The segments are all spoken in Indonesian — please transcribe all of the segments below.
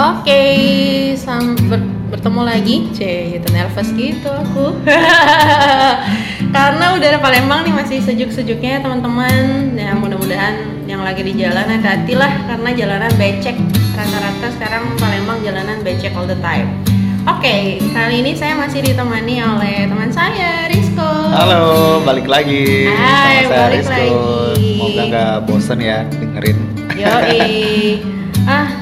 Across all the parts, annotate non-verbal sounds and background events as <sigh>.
Oke, sam ber- bertemu lagi. C, itu nervous gitu aku. <laughs> Karena udara Palembang nih masih sejuk-sejuknya teman-teman. Ya mudah-mudahan yang lagi di jalan hati-hati lah karena jalanan becek. Rata-rata sekarang Palembang jalanan becek all the time. Oke, kali ini saya masih ditemani oleh teman saya, Rizko. Halo, balik lagi Hai, sama saya balik Rizko. lagi. Semoga nggak bosen ya dengerin. Yoi. <laughs> ah,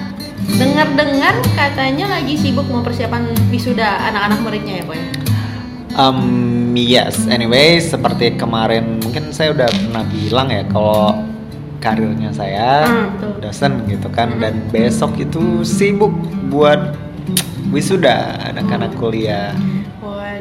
dengar-dengar katanya lagi sibuk mau persiapan wisuda anak-anak muridnya ya, Boy? Um, yes, anyway, seperti kemarin mungkin saya udah pernah bilang ya kalau karirnya saya Hmm, dosen gitu kan Hmm. dan besok itu sibuk buat wisuda anak-anak kuliah.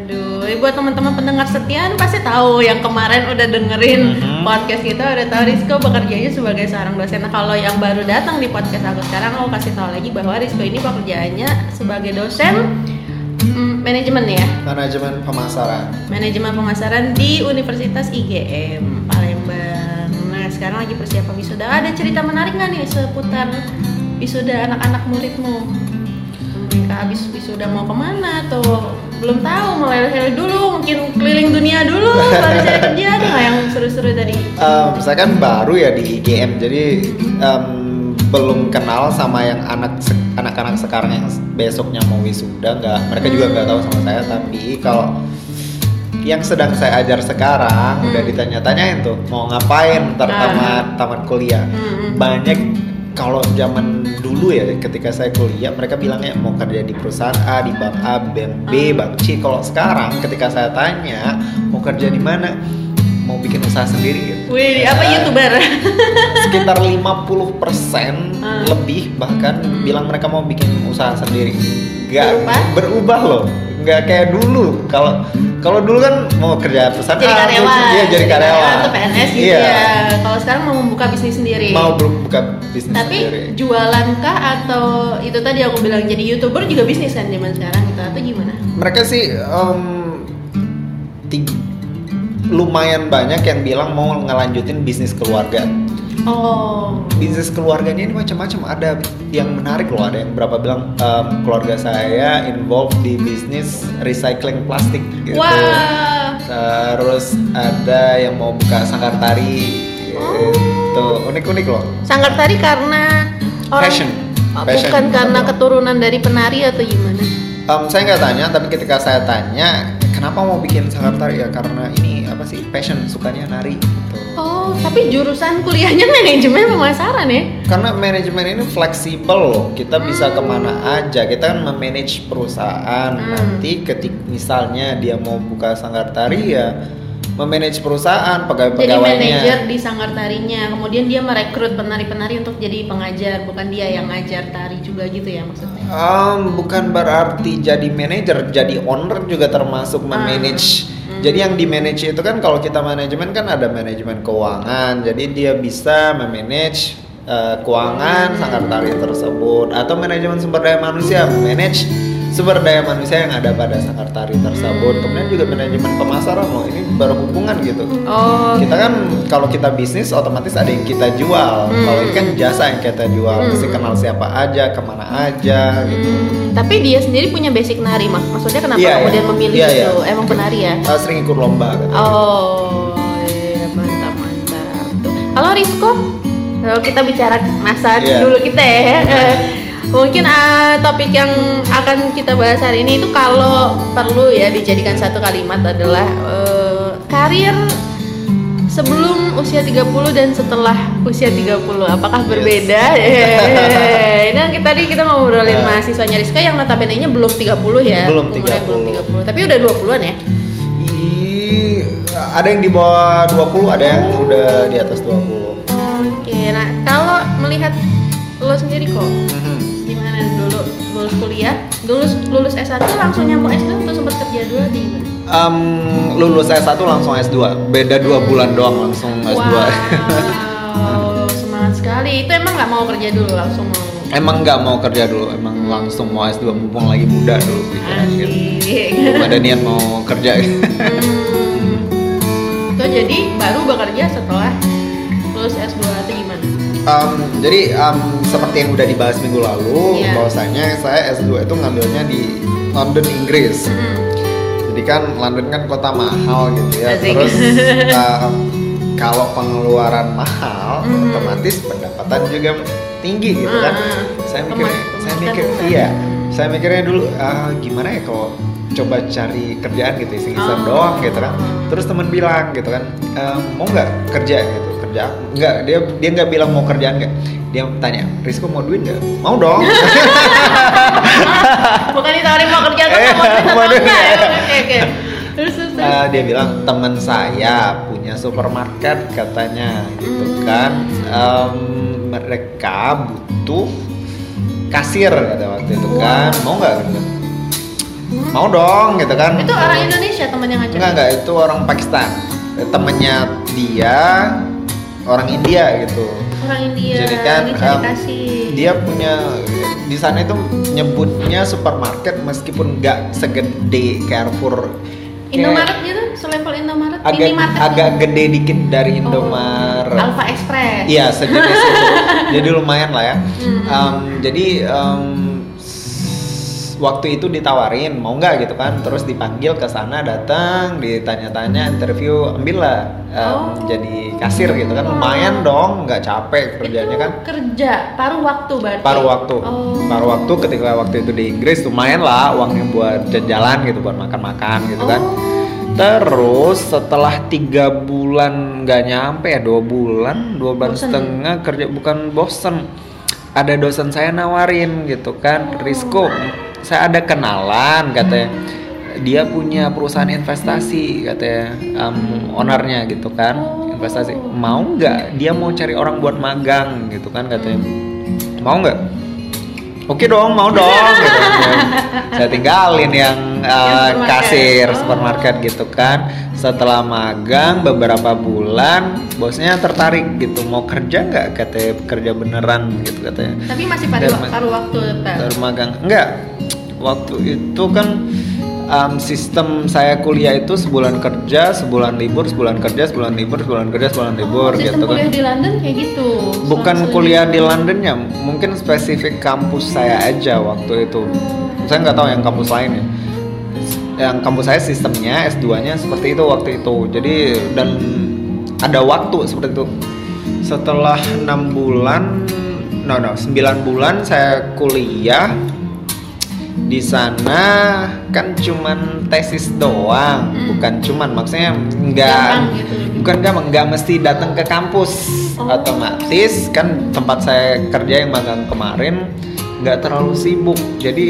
Waduh, buat teman-teman pendengar setia pasti tahu yang kemarin udah dengerin Mhm. podcast kita udah tahu Rizko bekerjanya sebagai seorang dosen. Nah, kalau yang baru datang di podcast aku sekarang aku kasih tahu lagi bahwa Rizko ini pekerjaannya sebagai dosen mm, manajemen ya. Manajemen pemasaran. manajemen pemasaran di Universitas IGM Palembang. Nah sekarang lagi persiapan wisuda. Ada cerita menarik nggak nih seputar wisuda anak-anak muridmu? Mereka habis wisuda mau ke mana atau belum tahu mau lele dulu mungkin keliling dunia dulu baru cari kerja ada nggak yang seru-seru tadi Um, saya kan baru ya di IGM, jadi um, belum kenal sama yang anak anak-anak sekarang yang besoknya mau wisuda nggak. Mereka juga nggak tahu sama saya. Tapi kalau yang sedang saya ajar sekarang Hmm. udah ditanya-tanyain tuh mau ngapain ntar Ah. tamat tamat kuliah. Hmm. Banyak kalau zaman dulu ya ketika saya kuliah mereka bilangnya mau kerja di perusahaan A di bank A, bank B, Hmm. bank C. Kalau sekarang ketika saya tanya mau kerja di mana mau bikin usaha sendiri gitu Wih, apa Ya, youtuber? <laughs> sekitar 50% Hmm. lebih bahkan Hmm. bilang mereka mau bikin usaha sendiri nggak Berubah? berubah loh nggak kayak dulu kalau kalau dulu kan mau kerja perusahaan jadi karyawan, iya jadi karyawan atau PNS gitu Iya. ya. Kalau sekarang mau membuka bisnis sendiri. mau buka bisnis Tapi sendiri jualan kah atau itu tadi aku bilang jadi youtuber juga bisnis kan zaman sekarang gitu atau gimana? mereka sih ti- lumayan banyak yang bilang mau ngelanjutin bisnis keluarga Oh, bisnis keluarganya ini macam-macam. Ada yang menarik loh ada yang berapa bilang em, keluarga saya involved di bisnis recycling plastik gitu. Wah, terus ada yang mau buka sanggar tari gitu. Unik-unik loh. Sanggar tari karena orang Passion. Oh, Passion. bukan karena keturunan dari penari atau gimana? Em, saya nggak tanya tapi ketika saya tanya kenapa mau bikin sanggar tari ya? Karena ini apa sih passion sukanya nari gitu. Oh, tapi jurusan kuliahnya manajemen pemasaran ya? karena manajemen ini fleksibel loh. Kita bisa ke mana aja. Kita kan memanage perusahaan. Hmm. nanti ketik misalnya dia mau buka sanggar tari ya memanage perusahaan Jadi pegawai-pegawainya manajer di sanggar tarinya, kemudian dia merekrut penari-penari untuk jadi pengajar, bukan dia yang ngajar tari juga gitu ya maksudnya? Em, bukan berarti jadi manajer jadi owner juga termasuk memanage. Hmm. jadi yang di manage itu kan kalau kita manajemen kan ada manajemen keuangan. Jadi dia bisa memanage eh, keuangan sanggar tari tersebut. Atau manajemen sumber daya manusia manage sumber daya manusia yang ada pada sanggar tari tersebut kemudian juga manajemen pemasaran loh ini berhubungan gitu Oh, kita kan kalau kita bisnis otomatis ada yang kita jual Hmm. kalau ini kan jasa yang kita jual Hmm. mesti kenal siapa aja ke mana aja gitu Hmm, tapi dia sendiri punya basic nari mas. Maksudnya kenapa Iya, kemudian iya. memilih Iya, itu? iya. Emang penari ya? Uh, sering ikut lomba gitu. Oh, iya mantap mantap. Kalau Rizko, kalau kita bicara masa Iya. dulu kita ya. <laughs> Mungkin ah, topik yang akan kita bahas hari ini itu kalau perlu ya dijadikan satu kalimat adalah eh, karir sebelum usia 30 dan setelah usia 30 apakah Yes. berbeda? <laughs> Ini kan kita tadi kita ngobrolin Nah. mahasiswanya Rizka yang notabene-nya belum 30 ya. Belum umurnya 30. belum 30. Tapi udah 20-an ya? Ada yang di bawah 20, ada yang udah di atas 20. Oke, nah kalau melihat lo sendiri kok gimana dulu lulus kuliah, lulus lulus S1 langsung nyambung S2 atau sempat kerja dulu gimana? Em, lulus S1 langsung S2, beda dua bulan doang langsung S2. Wow, <laughs> semangat sekali. Itu emang nggak mau kerja dulu langsung mau. emang nggak mau kerja dulu, emang langsung mau S2 mumpung lagi muda dulu pikiran gitu. Belum ada niat mau kerja. Hmm. Itu jadi baru bekerja setelah lulus S2 atau? Um, jadi um, seperti yang udah dibahas minggu lalu, Iya. bahwasanya saya S2 itu ngambilnya di London, Inggris. Hmm. Jadi kan London kan kota mahal gitu ya. Asik. Terus <laughs> um, kalau pengeluaran mahal, Mhm. otomatis pendapatan juga tinggi gitu kan. Ah, Saya Pema- mikir, saya mikir, besar. iya. Saya mikirnya dulu ah, gimana ya kalau coba cari kerjaan gitu iseng-iseng Oh. doang gitu kan. Terus teman bilang gitu kan, "Ehm, mau nggak kerja gitu kerja? Nggak, dia dia nggak bilang mau kerjaan nggak. Dia tanya, Rizko mau duit nggak? Mau dong. <laughs> Bukan ditawarin mau kerja atau Eh, mau mau atau duit. enggak ya? Oke oke. Terus terus. Eh, dia bilang teman saya punya supermarket katanya gitu Hmm. kan Em, mereka butuh kasir kata waktu itu kan mau nggak gitu mau dong gitu kan Itu orang Indonesia teman yang ngajak. enggak enggak itu orang Pakistan temennya dia orang India gitu Orang India. Jadi kan, kasih. dia punya di sana itu nyebutnya supermarket meskipun nggak segede Carrefour Indomaret gitu, selevel Indomaret, agak minimarket. agak gede dikit dari Oh, Indomaret. Alpha Express. Iya sejenis <laughs> itu. Jadi lumayan lah ya. Hmm. Em, jadi s- waktu itu ditawarin mau nggak gitu kan, terus dipanggil ke sana datang, ditanya-tanya, interview, ambil lah em, Oh. jadi kasir gitu kan, lumayan dong, nggak capek kerjanya itu kan. kerja paruh waktu berarti. Paruh waktu, Oh. paruh waktu ketika waktu itu di Inggris lumayan lah uangnya buat jalan-jalan gitu, buat makan-makan gitu kan. Oh. Terus setelah tiga bulan nggak nyampe ya dua bulan, dua bulan Bosen. setengah kerja bukan bosen. Ada dosen saya nawarin gitu kan, Oh. Rizko, saya ada kenalan katanya. Dia punya perusahaan investasi katanya, um, ownernya gitu kan, Oh. investasi. Mau nggak? Dia mau cari orang buat magang gitu kan katanya. Mau nggak? Oke dong, mau dong. gitu. <laughs> Saya tinggalin yang uh, supermarket. kasir Oh. supermarket gitu kan. Setelah magang beberapa bulan, bosnya tertarik gitu. Mau kerja nggak? Katanya kerja beneran gitu katanya. Tapi masih pada paruh waktu. Baru magang enggak. Waktu itu kan um, sistem saya kuliah itu sebulan kerja, sebulan libur, sebulan kerja, sebulan libur, sebulan kerja, sebulan libur Oh, gitu kan. kuliah di London kayak gitu. Bukan kuliah di Londonnya, mungkin spesifik kampus saya aja waktu itu. Saya nggak tahu yang kampus lainnya. Yang kampus saya sistemnya S2-nya seperti itu waktu itu. Jadi dan ada waktu seperti itu. Setelah enam bulan, no no, 9 bulan saya kuliah di sana kan cuman tesis doang, Hmm. bukan cuman maksudnya nggak gitu. bukan gampang nggak mesti datang ke kampus Oh. otomatis kan tempat saya kerja yang magang kemarin nggak terlalu sibuk jadi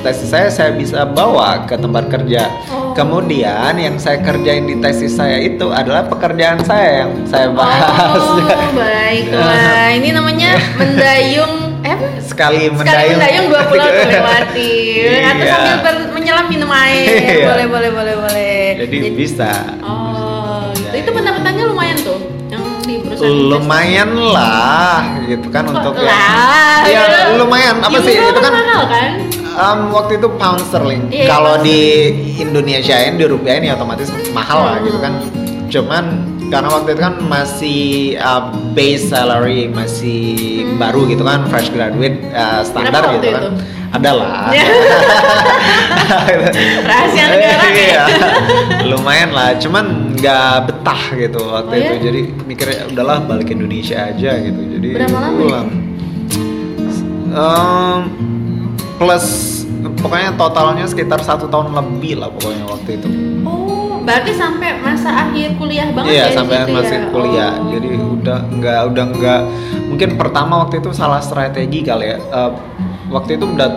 tesis saya saya bisa bawa ke tempat kerja Oh. kemudian yang saya kerjain di tesis saya itu adalah pekerjaan saya yang saya bahas Oh, baiklah. <laughs> Ini namanya mendayung eh apa? sekali Sekali mendayung mendayung dua pulau terlewati. Atau Iya. sambil ber- menyelam minum air. Iya. Boleh, boleh, boleh, boleh. jadi bisa Oh, gitu. Ya, itu ya. pendapatannya lumayan tuh yang di perusahaan lumayan lah gitu kan investasi. untuk Kok yang- lah, ya gitu. lumayan apa sih itu kan mahal kan? Um, waktu itu pound sterling. Iya, Kalau di Indonesiain di rupiahin ya otomatis mahal lah gitu kan. Cuman karena waktu itu kan masih uh, base salary masih Hmm. baru gitu kan fresh graduate uh, standar gitu kan. itu? Ada lah. Ya. <laughs> Rahasia negara. <laughs> Iya. Lumayan lah, cuman nggak betah gitu waktu Oh, ya? itu. Jadi mikirnya udahlah balik Indonesia aja gitu. Jadi Berapa lama ya? pulang. Em, plus pokoknya totalnya sekitar satu tahun lebih lah pokoknya waktu itu. Berarti sampai masa akhir kuliah banget Iya ya sampai masih ya? kuliah. Oh. Jadi udah nggak udah nggak mungkin pertama waktu itu salah strategi kali ya. Eh, waktu itu udah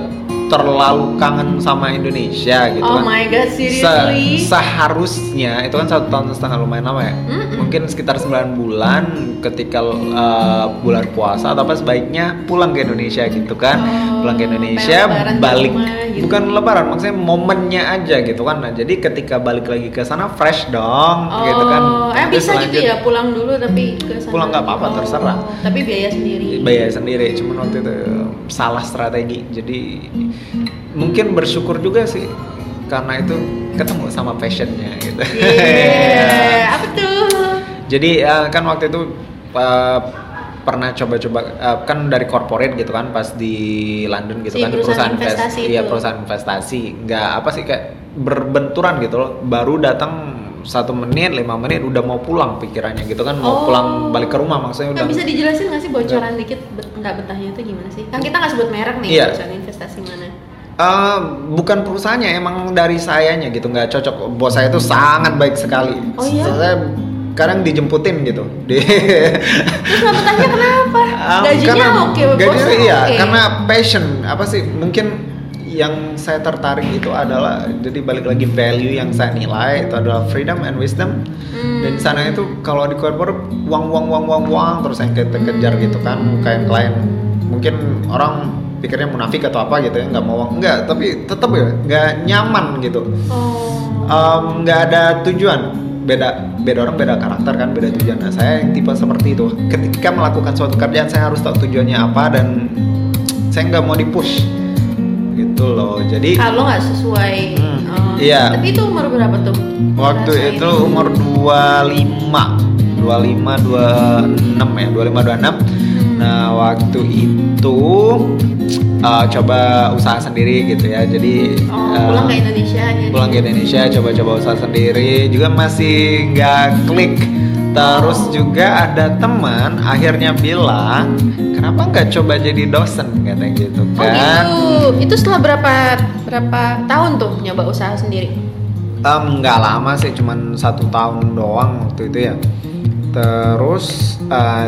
terlalu kangen sama Indonesia gitu Oh kan. my god, Se- seriously? seharusnya itu kan satu tahun setengah lumayan lama ya. Mm-mm. Mungkin sekitar 9 bulan ketika uh, bulan puasa atau apa sebaiknya pulang ke Indonesia gitu kan. Oh, pulang ke Indonesia balik rumah gitu. bukan lebaran maksudnya momennya aja gitu kan. Nah, jadi ketika balik lagi ke sana fresh dong Oh, gitu kan. eh Terus bisa gitu ya pulang dulu tapi ke sana. Pulang nggak apa-apa, Oh, terserah. Tapi biaya sendiri. bayar sendiri cuman waktu itu salah strategi jadi mungkin bersyukur juga sih karena itu ketemu sama passionnya gitu Iya, <laughs> apa tuh? jadi eh, kan waktu itu eh, pernah coba-coba uh, kan dari corporate gitu kan pas di London gitu Si kan di perusahaan invest- investasi iya perusahaan investasi nggak apa sih kayak berbenturan gitu loh baru datang satu menit lima menit udah mau pulang pikirannya gitu kan mau Oh. pulang balik ke rumah maksudnya udah bisa dijelasin nggak sih bocoran dikit bet- nggak betahnya itu gimana sih? Kan kita nggak sebut merek nih Iya. perusahaan investasi mana. Eh, bukan perusahaannya emang dari sayanya gitu. Nggak cocok. Bos saya itu sangat baik sekali. Oh iya? saya kadang dijemputin gitu. <laughs> Di Terus nggak betahnya kenapa? Um, <laughs> Gajinya karena oke, gajinya bosnya iya oke. karena passion. Apa sih? Mungkin yang saya tertarik itu adalah jadi balik lagi value yang saya nilai itu adalah freedom and wisdom. Hmm. dan di sana itu kalau di corporate uang uang uang uang uang terus yang kita kejar gitu kan kayak klien mungkin orang pikirnya munafik atau apa gitu ya nggak mau uang enggak tapi tetap ya nggak nyaman gitu Oh. Nggak ada tujuan beda beda orang beda karakter kan beda tujuan nah saya yang tipe seperti itu ketika melakukan suatu kerjaan saya harus tahu tujuannya apa dan saya nggak mau dipush gitu loh jadi Kalau nggak sesuai. Hmm, oh. iya. Tapi itu umur berapa tuh? waktu itu umur 25 25 26 ya 25 26 nah waktu itu eh, coba usaha sendiri gitu ya jadi Oh, eh, pulang ke Indonesia jadi. pulang ke Indonesia coba-coba usaha sendiri juga masih nggak klik terus Oh. juga ada teman akhirnya bilang kenapa nggak coba jadi dosen katanya gitu Oh kan gitu. Itu setelah berapa berapa tahun tuh nyoba usaha sendiri? Nggak lama sih cuman satu tahun doang waktu itu ya terus eh,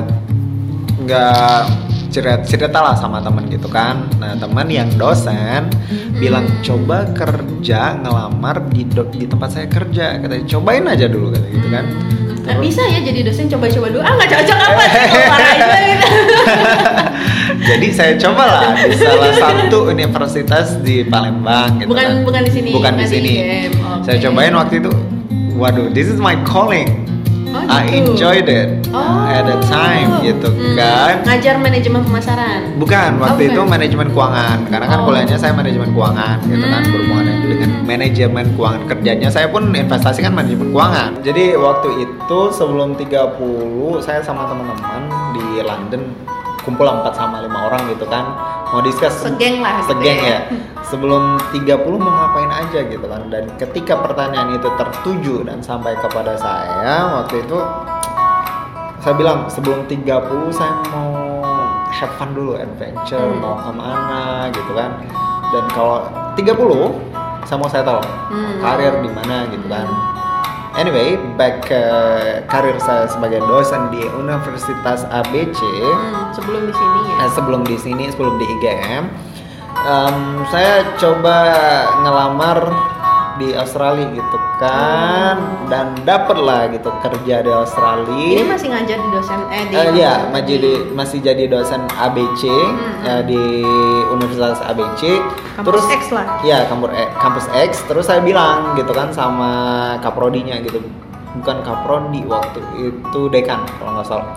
nggak cerita cerita lah sama teman gitu kan nah teman yang dosen bilang coba kerja ngelamar di do- di tempat saya kerja katanya cobain aja dulu kata gitu kan Nggak bisa ya jadi dosen coba-coba dulu. Ah nggak cocok apa sih <laughs> aja gitu. <laughs> jadi saya cobalah di salah satu universitas di Palembang gitu Bukan- kan. bukan di sini, bukan di sini oke. saya cobain waktu itu waduh this is my calling Oh, I gitu. enjoyed it Oh. at the time gitu Hmm. kan Ngajar manajemen pemasaran. Bukan, Oh, waktu itu bukan. manajemen keuangan Karena kan Oh. kuliahnya saya manajemen keuangan gitu kan Hmm. Berhubungan dengan manajemen keuangan Kerjanya saya pun investasi kan manajemen keuangan Jadi waktu itu sebelum 30 Saya sama teman-teman di London Kumpul 4 sama 5 orang gitu kan Mau discuss Segeng lah gitu Segeng ya. ya Sebelum 30 mau ngapain aja gitu kan Dan ketika pertanyaan itu tertuju dan sampai kepada saya Waktu itu saya bilang sebelum 30 saya mau have fun dulu adventure Hmm. mau ke mana gitu kan dan kalau 30 saya mau settle Hmm. karir di mana gitu kan anyway back ke karir saya sebagai dosen di Universitas ABC Hmm, sebelum di sini ya. eh, sebelum di sini sebelum di IGM em, saya coba ngelamar di Australia gitu kan dan dapet lah gitu kerja di Australia Ini masih ngajar di dosen eh di Eh, iya, masih jadi masih jadi dosen ABC Hmm. ya, di Universitas ABC. Kampus X lah. Iya, kampus X, kampus X. Terus saya bilang gitu kan sama kaprodinya gitu. Bukan kaprodi waktu itu dekan kalau nggak salah.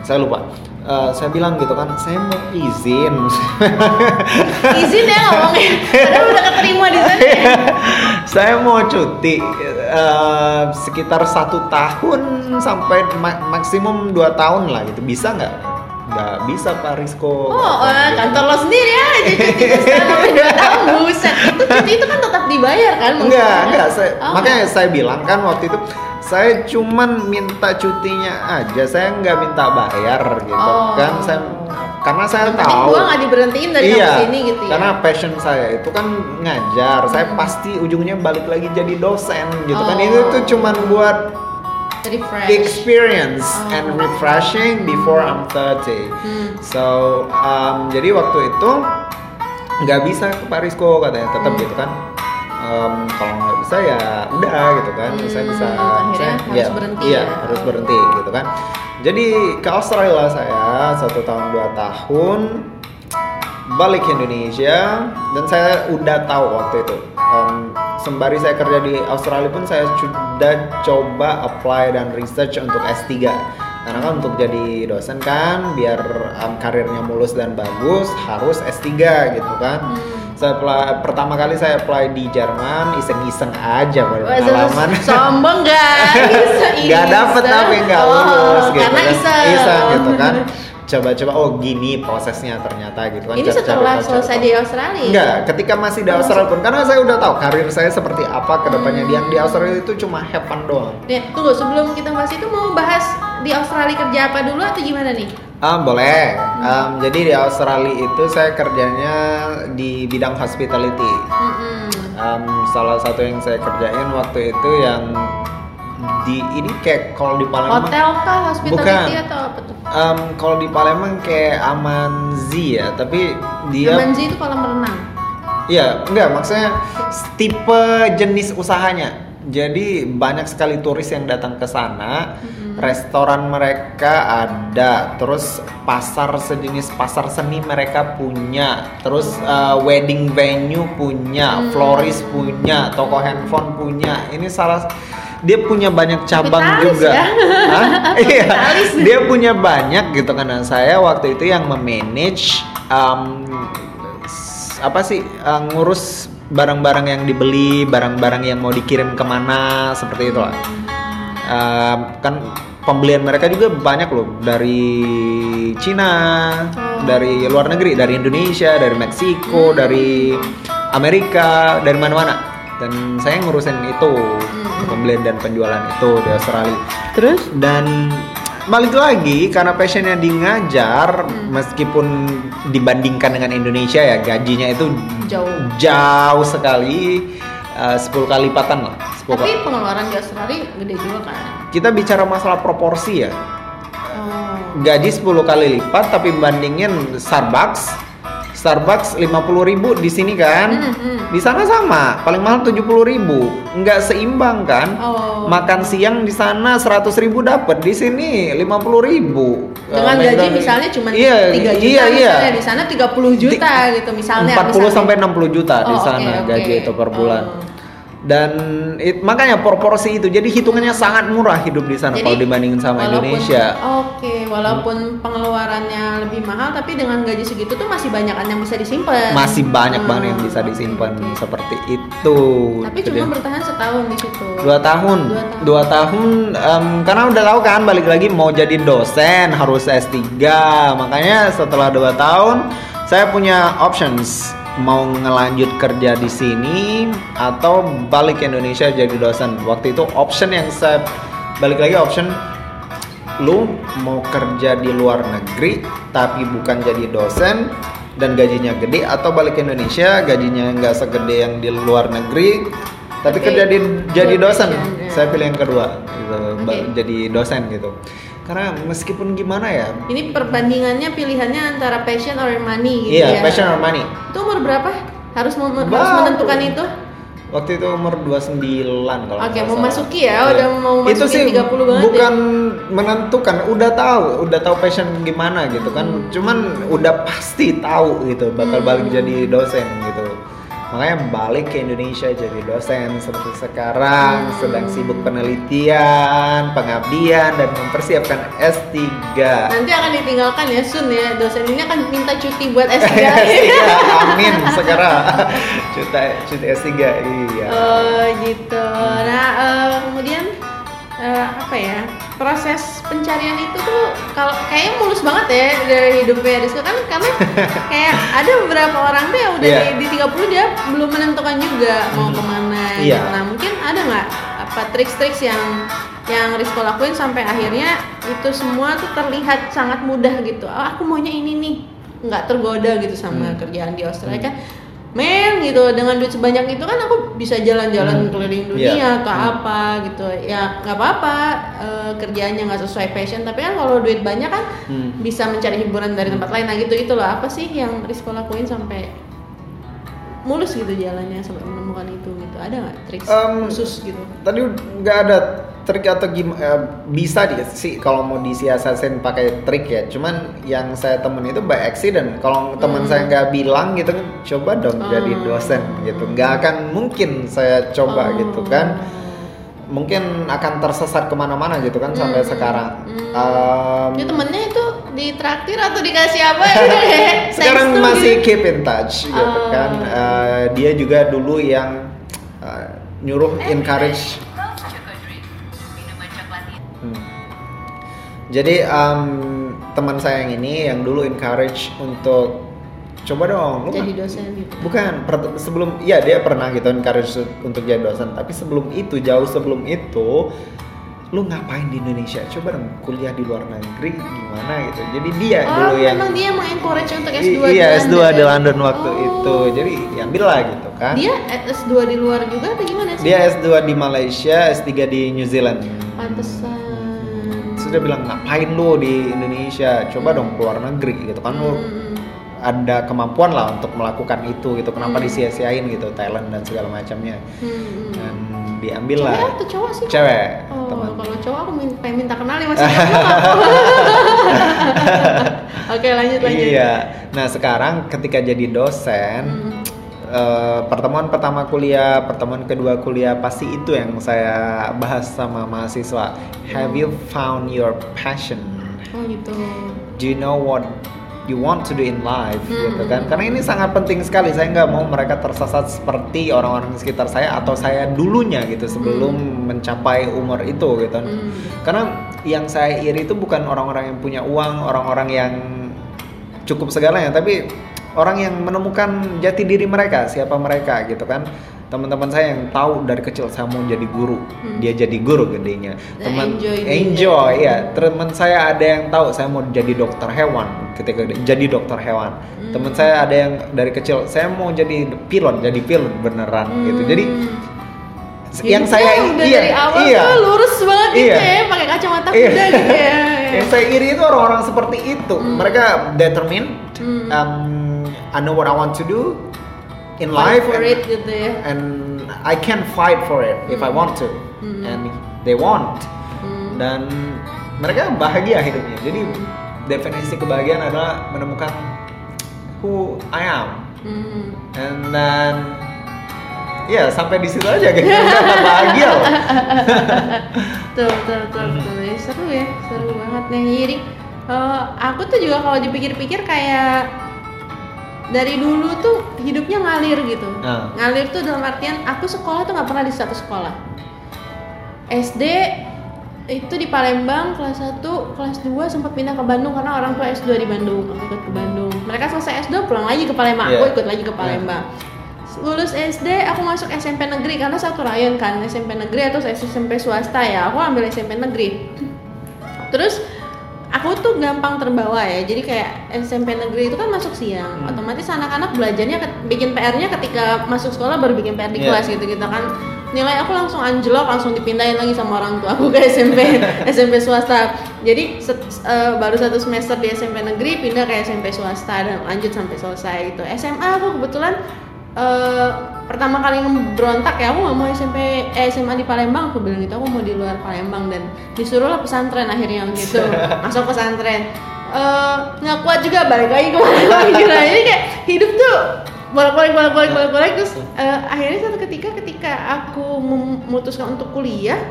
Saya lupa. Eh, saya bilang gitu kan, saya mau izin. Izin ya ngomongnya. Padahal udah keterima di sana. ya. <laughs> saya mau cuti eh, sekitar satu tahun sampai ma- maksimum dua tahun lah gitu. Bisa nggak? Nggak bisa Pak Rizko. Oh, eh, Gitu. kantor lo sendiri ya, cuti sampai dua tahun buset. Itu cuti itu kan tetap dibayar kan? Enggak, enggak. Saya, Oh, makanya saya bilang kan waktu itu saya cuman minta cutinya aja, saya nggak minta bayar gitu Oh. kan. Saya karena saya Yang tahu. gua nggak diberhentiin dari iya, kampus ini gitu ya. Karena passion saya itu kan ngajar. Saya Hmm. pasti ujungnya balik lagi jadi dosen gitu kan. Oh. Itu tuh cuman buat refresh. experience Oh. and refreshing before I'm 30. Hmm. So, um, jadi waktu itu nggak bisa ke Pak Rizko katanya, tetap Hmm. gitu kan. Um, kalau nggak bisa ya udah gitu kan, saya Hmm, bisa. akhirnya saya, harus ya, berhenti Iya, ya. harus berhenti gitu kan. Jadi ke Australia saya satu tahun dua tahun balik ke Indonesia dan saya udah tahu waktu itu Em, sembari saya kerja di Australia pun saya sudah coba apply dan research untuk S3 karena kan untuk jadi dosen kan biar em, karirnya mulus dan bagus harus S3 gitu kan. Hmm. saya apply- pertama kali saya apply di Jerman iseng-iseng aja Wah, berpengalaman <laughs> sombong nggak? Dapet tapi nggak Oh, lulus gitu karena kan. iseng. gitu kan <laughs> coba-coba oh gini prosesnya ternyata gitu kan Ini setelah selesai di Australia. Enggak, ketika masih di Australia pun karena saya udah tahu karir saya seperti apa ke depannya. Yang di Australia itu cuma have fun doang. Ya, tunggu sebelum kita bahas itu mau bahas di Australia kerja apa dulu atau gimana nih? Ah, boleh. Em, jadi di Australia itu saya kerjanya di bidang hospitality. Em, salah satu yang saya kerjain waktu itu yang di ini kayak kalau di Palembang Hotel kah, hospitality Bukan. atau apa tuh? Em, kalau di Palembang kayak Amanzi ya, tapi dia Amanzi itu kolam renang. Iya, enggak maksudnya tipe jenis usahanya. Jadi banyak sekali turis yang datang ke sana. Restoran mereka ada, terus pasar sejenis pasar seni mereka punya, terus uh, wedding venue punya, florist punya, toko handphone punya. Ini salah dia punya banyak cabang juga. ya. <laughs> Hah? <laughs> Iya. Dia punya banyak gitu karena saya waktu itu yang memanage um, apa sih uh, ngurus barang-barang yang dibeli, barang-barang yang mau dikirim ke mana seperti itu lah. Um, kan pembelian mereka juga banyak loh dari Cina, Oh. dari luar negeri, dari Indonesia, dari Meksiko, dari Amerika, dari mana-mana. Dan saya ngurusin itu pembelian dan penjualan itu di Australia Terus? dan balik lagi karena passionnya di ngajar meskipun dibandingkan dengan Indonesia ya gajinya itu Jauh. jauh sekali eh, 10 kali lipatan lah 10 Tapi kali. pengeluaran di Australia gede juga kan? kita bicara masalah proporsi ya Oh. gaji 10 kali lipat tapi bandingin Starbucks Starbucks 50.000 di sini kan Hmm, hmm. di sana sama paling mahal 70.000 nggak seimbang kan Oh. makan siang di sana 100.000 dapat di sini 50.000 Dengan Eh, gaji misalnya cuma iya, 3 juta iya, iya. misalnya di sana 30 juta gitu misalnya 40 misalnya. sampai 60 juta di Oh, sana oke, oke. gaji itu per bulan. Oh. Dan it- makanya proporsi itu jadi hitungannya sangat murah hidup di sana Jadi, kalau dibandingin sama walaupun- Indonesia. Oke, walaupun pengeluarannya lebih mahal tapi dengan gaji segitu tuh masih banyak yang bisa disimpan. Masih banyak Hmm, banget yang bisa disimpan seperti itu. Tapi Itu cuma bertahan setahun di situ. dua tahun Dua tahun. dua tahun em, karena udah tahu kan balik lagi mau jadi dosen harus S3 makanya setelah dua tahun saya punya options mau ngelanjut kerja di sini atau balik ke Indonesia jadi dosen waktu itu option yang saya balik lagi option lu mau kerja di luar negeri tapi bukan jadi dosen dan gajinya gede atau balik ke Indonesia gajinya nggak segede yang di luar negeri tapi Oke. kerja di jadi dosen ya. saya pilih yang kedua gitu Oke. jadi dosen gitu karena meskipun gimana ya Ini perbandingannya pilihannya antara passion or money gitu iya ya. passion or money Itu umur berapa? Harus mem- harus menentukan itu? waktu itu umur 29 kalau Oke, nggak mau masuki ya, Iya. udah mau itu masukin sih 30 banget bukan menentukan udah tahu udah tahu passion gimana gitu kan Hmm. cuman udah pasti tahu gitu bakal balik jadi dosen gitu makanya balik ke Indonesia jadi dosen seperti sekarang Hmm. sedang sibuk penelitian pengabdian dan mempersiapkan S3 Nanti akan ditinggalkan ya Sun ya. Dosen ini akan minta cuti buat S3. <laughs> S3 <laughs> amin sekarang cuti cuti S3 iya Oh gitu. Nah eh, kemudian eh, apa ya proses pencarian itu tuh kalau kayaknya mulus banget ya dari hidupnya Rizka kan karena <laughs> kayak ada beberapa orang tuh yang udah Iya. di, di 30 dia belum menentukan juga mau ke mana. Iya. gitu. Nah mungkin ada nggak apa triks-triks yang yang Rizko lakuin sampai akhirnya itu semua tuh terlihat sangat mudah gitu. Oh, aku maunya ini nih nggak tergoda gitu sama Hmm. kerjaan di Australia kan men gitu dengan duit sebanyak itu kan aku bisa jalan-jalan Hmm. keliling dunia Iya. atau Hmm. apa gitu ya nggak apa-apa eh, kerjaannya nggak sesuai passion tapi kan kalau duit banyak kan Hmm. bisa mencari hiburan dari tempat lain nah gitu gitu loh apa sih yang Rizko lakuin sampai mulus gitu jalannya sampai menemukan itu gitu ada nggak trik Em, khusus gitu tadi nggak ada trik atau gimana bisa dia sih kalau mau disiasatin pakai trik ya cuman yang saya temen itu by accident kalau teman Hmm. saya nggak bilang gitu kan coba dong Oh. jadi dosen gitu nggak akan mungkin saya coba Oh. gitu kan mungkin akan tersesat ke mana-mana gitu kan sampai Hmm. sekarang Hmm. Em, Itu temennya itu ditraktir atau dikasih apa ya? sekarang <laughs> Thanks to masih gitu. keep in touch gitu Oh. kan Eh, dia juga dulu yang eh, nyuruh encourage Hmm. Jadi um, teman saya yang ini yang dulu encourage untuk coba dong lu jadi dosen gitu. Bukan per- sebelum ya dia pernah gitu encourage untuk jadi dosen. Tapi sebelum itu jauh sebelum itu lu ngapain di Indonesia? Coba dong kuliah di luar negeri gimana gitu. Jadi dia oh dulu yang memang dia emang encourage untuk I- S2 iya di S2 London di ya? London waktu Oh. itu. Jadi diambil lah gitu kan. Dia S2 di luar juga atau gimana sih? Dia S2 di Malaysia S3 di New Zealand. Pantesan. Sudah bilang ngapain lu di Indonesia? Coba dong keluar negeri gitu kan lu Hmm. Ada kemampuan lah untuk melakukan itu gitu kenapa Hmm. disia-siain gitu talent dan segala macamnya Hmm. dan diambil Cewek lah atau cowok sih? cewek Oh, teman kalau cowok aku min- pengen minta kenal ya masih <laughs> Oke lanjut lanjut. iya nah sekarang ketika jadi dosen Hmm. eh, pertemuan pertama kuliah pertemuan kedua kuliah pasti itu yang saya bahas sama mahasiswa have you found your passion Oh gitu. do you know what you want to do in life Hmm. gitu kan. Karena ini sangat penting sekali. Saya nggak mau mereka tersesat seperti orang-orang di sekitar saya atau saya dulunya gitu sebelum mencapai umur itu gitu. Hmm. karena yang saya iri itu bukan orang-orang yang punya uang orang-orang yang cukup segalanya tapi orang yang menemukan jati diri mereka siapa mereka gitu kan teman-teman saya yang tahu dari kecil saya mau jadi guru Hmm. dia jadi guru gedenya Dan teman enjoy enjoy ya teman saya ada yang tahu saya mau jadi dokter hewan ketika jadi dokter hewan Hmm. teman saya ada yang dari kecil saya mau jadi pilot jadi pilot beneran gitu jadi yang Hidupnya saya udah iya, dari awal iya. tuh lurus banget gitu Iya. ya, pakai kacamata Iya. kuda gitu ya. <laughs> yang saya iri itu orang-orang seperti itu Hmm. mereka determined Hmm. um, I know what I want to do in Fight life for and, it gitu ya. and I can fight for it if I Hmm. want to Hmm. and they want Hmm. dan mereka bahagia hidupnya jadi definisi kebahagiaan adalah menemukan who I am Hmm. and then ya sampai di situ aja gitu Udah bahagia loh <laughs> Betul, betul, betul, betul. Ya, seru ya, seru banget nih. Jadi eh, aku tuh juga kalau dipikir-pikir kayak dari dulu tuh hidupnya ngalir gitu. Nah. Ngalir tuh dalam artian aku sekolah tuh nggak pernah di satu sekolah. SD itu di Palembang kelas 1, kelas 2 sempat pindah ke Bandung karena orang tua S2 di Bandung, aku ikut ke Bandung. Mereka selesai S2 pulang lagi ke Palembang, aku Iya. ikut lagi ke Palembang. Lulus SD aku masuk SMP negeri karena satu rayon kan, SMP negeri atau SMP swasta ya. Aku ambil SMP negeri. Terus aku tuh gampang terbawa ya. Jadi kayak SMP negeri itu kan masuk siang. Hmm. Otomatis anak-anak belajarnya bikin PR-nya ketika masuk sekolah baru bikin PR di Iya. kelas gitu gitu kan. Nilai aku langsung anjlok, langsung dipindahin lagi sama orang tua aku ke SMP SMP <laughs> swasta. Jadi set- eh, baru satu semester di SMP negeri pindah ke SMP swasta dan lanjut sampai selesai gitu. SMA aku kebetulan eh, pertama kali berontak ya aku nggak mau SMP eh, SMA di Palembang aku bilang gitu aku mau di luar Palembang dan disuruhlah pesantren akhirnya gitu <laughs> masuk pesantren. Eh, nggak kuat juga balik lagi ke Palembang <laughs> gitu. Jadi kayak hidup tuh bolak-balik bolak-balik bolak-balik. Terus eh, akhirnya satu ketika ketika aku memutuskan untuk kuliah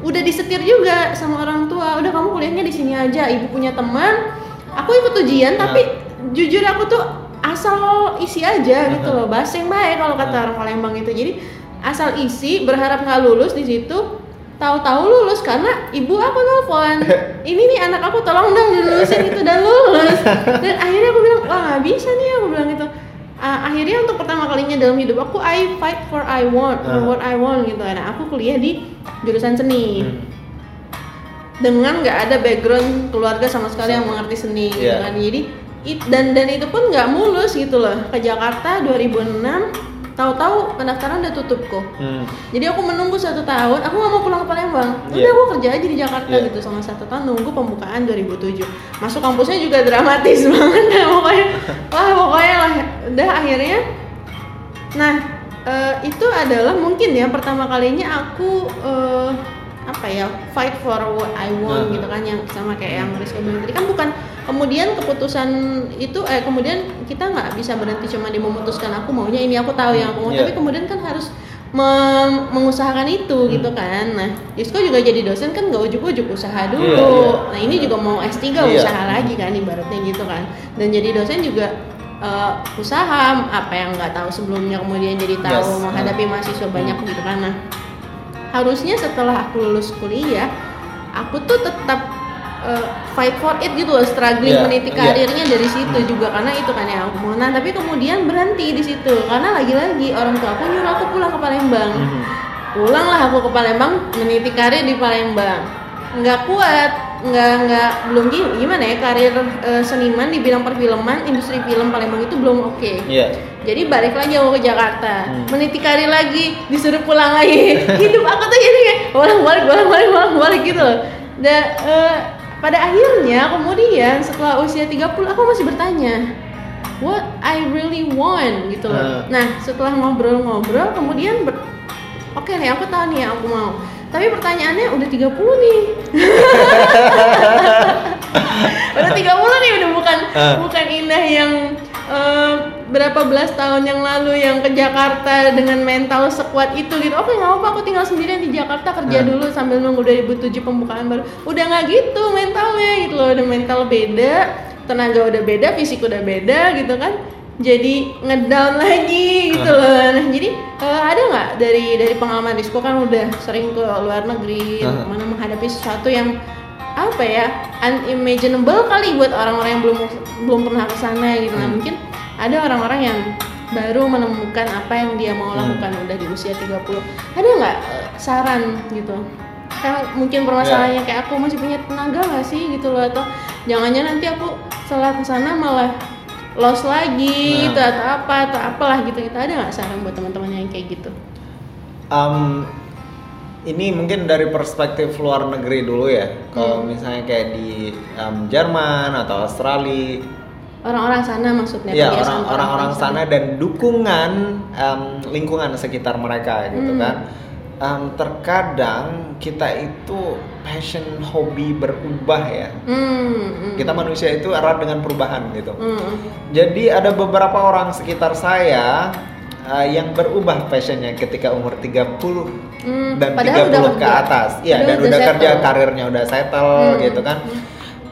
udah disetir juga sama orang tua. Udah kamu kuliahnya di sini aja ibu punya teman. Aku ikut ujian tapi jujur aku tuh asal isi aja gitu loh bahasa yang baik kalau kata orang Palembang itu jadi asal isi berharap nggak lulus di situ tahu-tahu lulus karena ibu aku nelfon <laughs> ini nih anak aku tolong dong dilulusin itu dan lulus. <laughs> Dan akhirnya aku bilang wah nggak bisa nih aku bilang gitu. Ah, akhirnya untuk pertama kalinya dalam hidup aku I fight for I want for what I want gitu. Nah aku kuliah di jurusan seni. Hmm. dengan nggak ada background keluarga sama sekali yang mengerti seni gitu Iya. kan. Jadi it- dan dan itu pun nggak mulus gitu loh. Ke Jakarta 2006 tahu-tahu pendaftaran udah tutup kok. Hmm. jadi aku menunggu satu tahun aku nggak mau pulang ke Palembang. Udah Iya. aku kerja aja di Jakarta Iya. gitu sama satu tahun nunggu pembukaan 2007 masuk kampusnya juga dramatis <laughs> banget dah pokoknya. Wah pokoknya lah. Udah akhirnya. Nah eh, itu adalah mungkin ya pertama kalinya aku eh, apa ya fight for what I want Nah. gitu kan yang sama kayak yang Rizky bilang tadi kan bukan kemudian keputusan itu eh kemudian kita nggak bisa berhenti cuma di memutuskan aku maunya ini aku tahu yang aku mau Iya. tapi kemudian kan harus mem- mengusahakan itu Hmm. gitu kan nah Disko juga jadi dosen kan nggak ujuk-ujuk usaha dulu Iya, iya. nah ini juga mau S3 Iya. usaha lagi kan ibaratnya gitu kan dan jadi dosen juga eh, usaha apa yang nggak tahu sebelumnya kemudian jadi tahu Yes. menghadapi mahasiswa banyak gitu kan nah harusnya setelah aku lulus kuliah aku tuh tetap uh, fight for it gitu loh struggling Iya, meniti iya. karirnya dari situ juga karena itu kan yang aku mau nah tapi kemudian berhenti di situ karena lagi-lagi orang tua aku nyuruh aku pulang ke Palembang Mhm. pulanglah aku ke Palembang meniti karir di Palembang nggak kuat nggak nggak belum gi- gimana ya karir eh, seniman di bidang perfilman industri film Palembang itu belum oke Iya. Jadi balik lagi aku ke Jakarta. Hmm. meniti karir lagi disuruh pulang lagi. <laughs> Hidup aku tuh jadi kayak bolak balik bolak balik bolak balik gitu loh. Dan eh, pada akhirnya kemudian setelah usia 30 aku masih bertanya what I really want? gitu loh. Hmm. nah setelah ngobrol-ngobrol kemudian ber- oke nih aku tahu nih yang aku mau. Tapi pertanyaannya udah 30 nih. <laughs> <laughs> Udah 30 nih udah bukan Ah. bukan Indah yang eh, berapa belas tahun yang lalu yang ke Jakarta dengan mental sekuat itu gitu oke nggak apa aku tinggal sendirian di Jakarta kerja Ah. dulu sambil nunggu 2007 pembukaan baru udah nggak gitu mentalnya gitu loh udah mental beda tenaga udah beda fisik udah beda gitu kan jadi ngedown lagi gitu loh nah jadi eh, ada nggak dari dari pengalaman Rizko kan udah sering ke luar negeri Ah. mana menghadapi sesuatu yang apa ya unimaginable kali buat orang-orang yang belum belum pernah ke sana gitu nah Hmm. mungkin ada orang-orang yang baru menemukan apa yang dia mau Hmm. lakukan udah di usia 30 ada nggak eh, saran gitu? Kan mungkin permasalahannya kayak aku masih punya tenaga nggak sih gitu loh atau jangan-jangan nanti aku setelah ke sana malah lost lagi Nah. gitu atau apa atau apalah gitu. Kita ada nggak saran buat teman-teman yang kayak gitu? Um, ini mungkin dari perspektif luar negeri dulu ya. Kalau misalnya kayak di um, Jerman atau Australia, orang-orang sana maksudnya ya orang orang-orang sana dan dukungan um, lingkungan sekitar mereka gitu Hmm. kan. Um, terkadang kita itu passion hobi berubah ya. hmm, hmm. Kita manusia itu erat dengan perubahan gitu. Hmm. Jadi ada beberapa orang sekitar saya uh, yang berubah passionnya ketika umur 30 Hmm, dan padahal 30 udah ke atas. Iya, Padahal dan udah udah kerja settle. karirnya udah settle Hmm, gitu kan.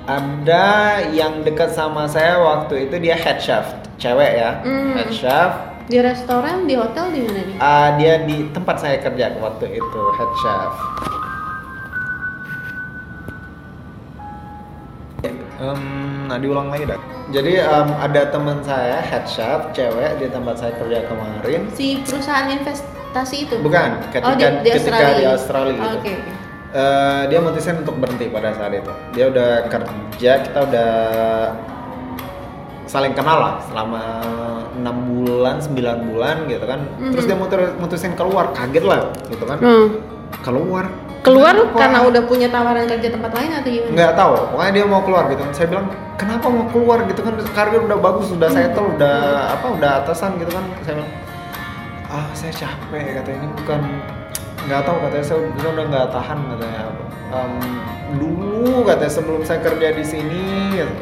Ada yang dekat sama saya waktu itu dia head chef, cewek ya, Hmm. head chef. di restoran di hotel di mana nih Uh, dia di tempat saya kerja waktu itu head chef. Um, nah diulang lagi dah. Jadi um, ada teman saya head chef cewek di tempat saya kerja kemarin. si perusahaan investasi itu Bukan, ketika oh, di, di ketika Australia, di Australia Oh, gitu. oke oke. Eh, dia mutusin untuk berhenti pada saat itu. Dia udah kerja, kita udah saling kenal lah selama enam bulan, 9 bulan gitu kan. Terus dia muter- mutusin keluar, kaget lah gitu kan. Hmm. Keluar. keluar Kenapa? karena udah punya tawaran kerja tempat lain atau gimana nggak tahu pokoknya dia mau keluar gitu saya bilang kenapa mau keluar gitu kan karir udah bagus udah settle udah apa udah atasan gitu kan saya bilang ah saya capek katanya ini bukan nggak tahu katanya saya, saya udah nggak tahan katanya. Em, dulu katanya sebelum saya kerja di sini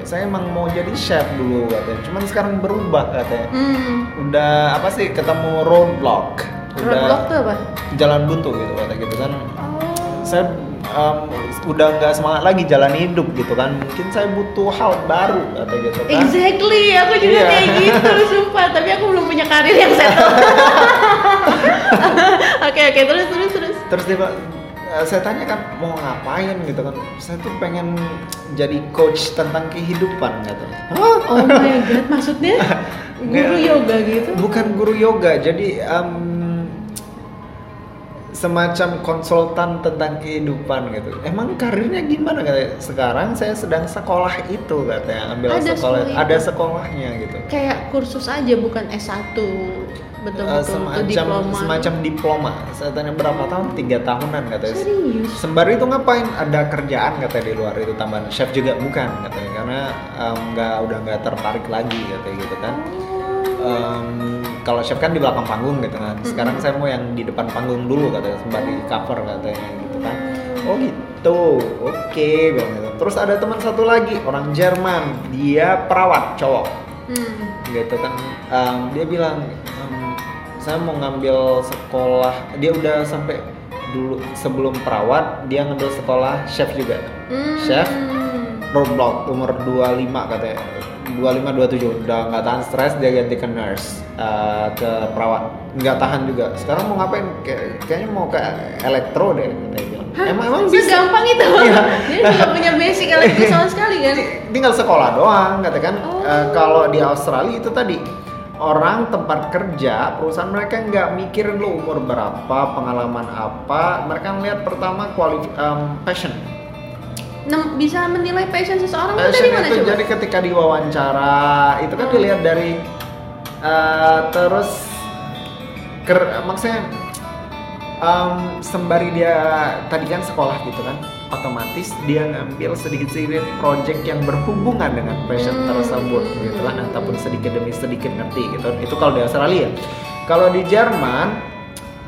saya emang mau jadi chef dulu katanya. Cuman sekarang berubah katanya. Hmm. udah apa sih ketemu roadblock. Udah roadblock tuh apa? Jalan buntu gitu katanya gitu kan. Oh. Saya um, udah nggak semangat lagi jalan hidup gitu kan. Mungkin saya butuh hal baru atau gitu kan. Exactly, aku juga Iya. kayak gitu, sumpah. Tapi aku belum punya karir yang settle. <laughs> Oke oke, terus terus terus. terus dia "Eh, saya tanya kan mau ngapain gitu kan. Saya tuh pengen jadi coach tentang kehidupan katanya Hah? Oh my god, maksudnya? <laughs> Guru yoga gitu? bukan guru yoga jadi um, semacam konsultan tentang kehidupan gitu. Emang karirnya gimana? katanya sekarang saya sedang sekolah itu katanya ambil Ada sekolah sekolah itu. ada sekolahnya gitu. Kayak kursus aja, bukan S1 betul-betul Eh, tuh semacam diploma. semacam diploma. Saya tanya berapa tahun? Tiga tahunan katanya. Serius? sembari itu ngapain? Ada kerjaan katanya di luar itu. Tambahan chef juga bukan katanya. Karena nggak udah nggak tertarik lagi katanya gitu kan. Em, kalau chef kan di belakang panggung gitu kan. Sekarang saya mau yang di depan panggung dulu katanya. Sembari cover katanya gitu kan. Oh gitu. Oke bilang gitu. Terus ada teman satu lagi orang Jerman. Dia perawat cowok. Hmm. gitu kan. Em, dia bilang em, saya mau ngambil sekolah dia udah sampai dulu sebelum perawat dia ngambil sekolah chef juga Hmm. chef roadblock umur 25 katanya 25 27 udah nggak tahan stres dia ganti ke nurse eh, ke perawat nggak tahan juga sekarang mau ngapain Kayak- kayaknya mau ke elektro deh katanya bilang emang emang bisa Segampang itu. Iya. Dia nggak punya basic elektrik sama sekali kan. tinggal sekolah doang katakan Oh. Eh, kalau di Australia itu tadi orang tempat kerja perusahaan mereka nggak mikirin lo umur berapa pengalaman apa mereka ngeliat pertama kualif em, passion. Nem- bisa menilai passion seseorang itu dari passion mana itu coba? jadi ketika diwawancara itu kan dilihat dari eh, terus ker maksudnya em, sembari dia tadi kan sekolah gitu kan otomatis dia ngambil sedikit-sedikit project yang berhubungan dengan passion Hmm. tersebut gitu kan ataupun sedikit demi sedikit ngerti gitu itu kalau di Australia kalau di Jerman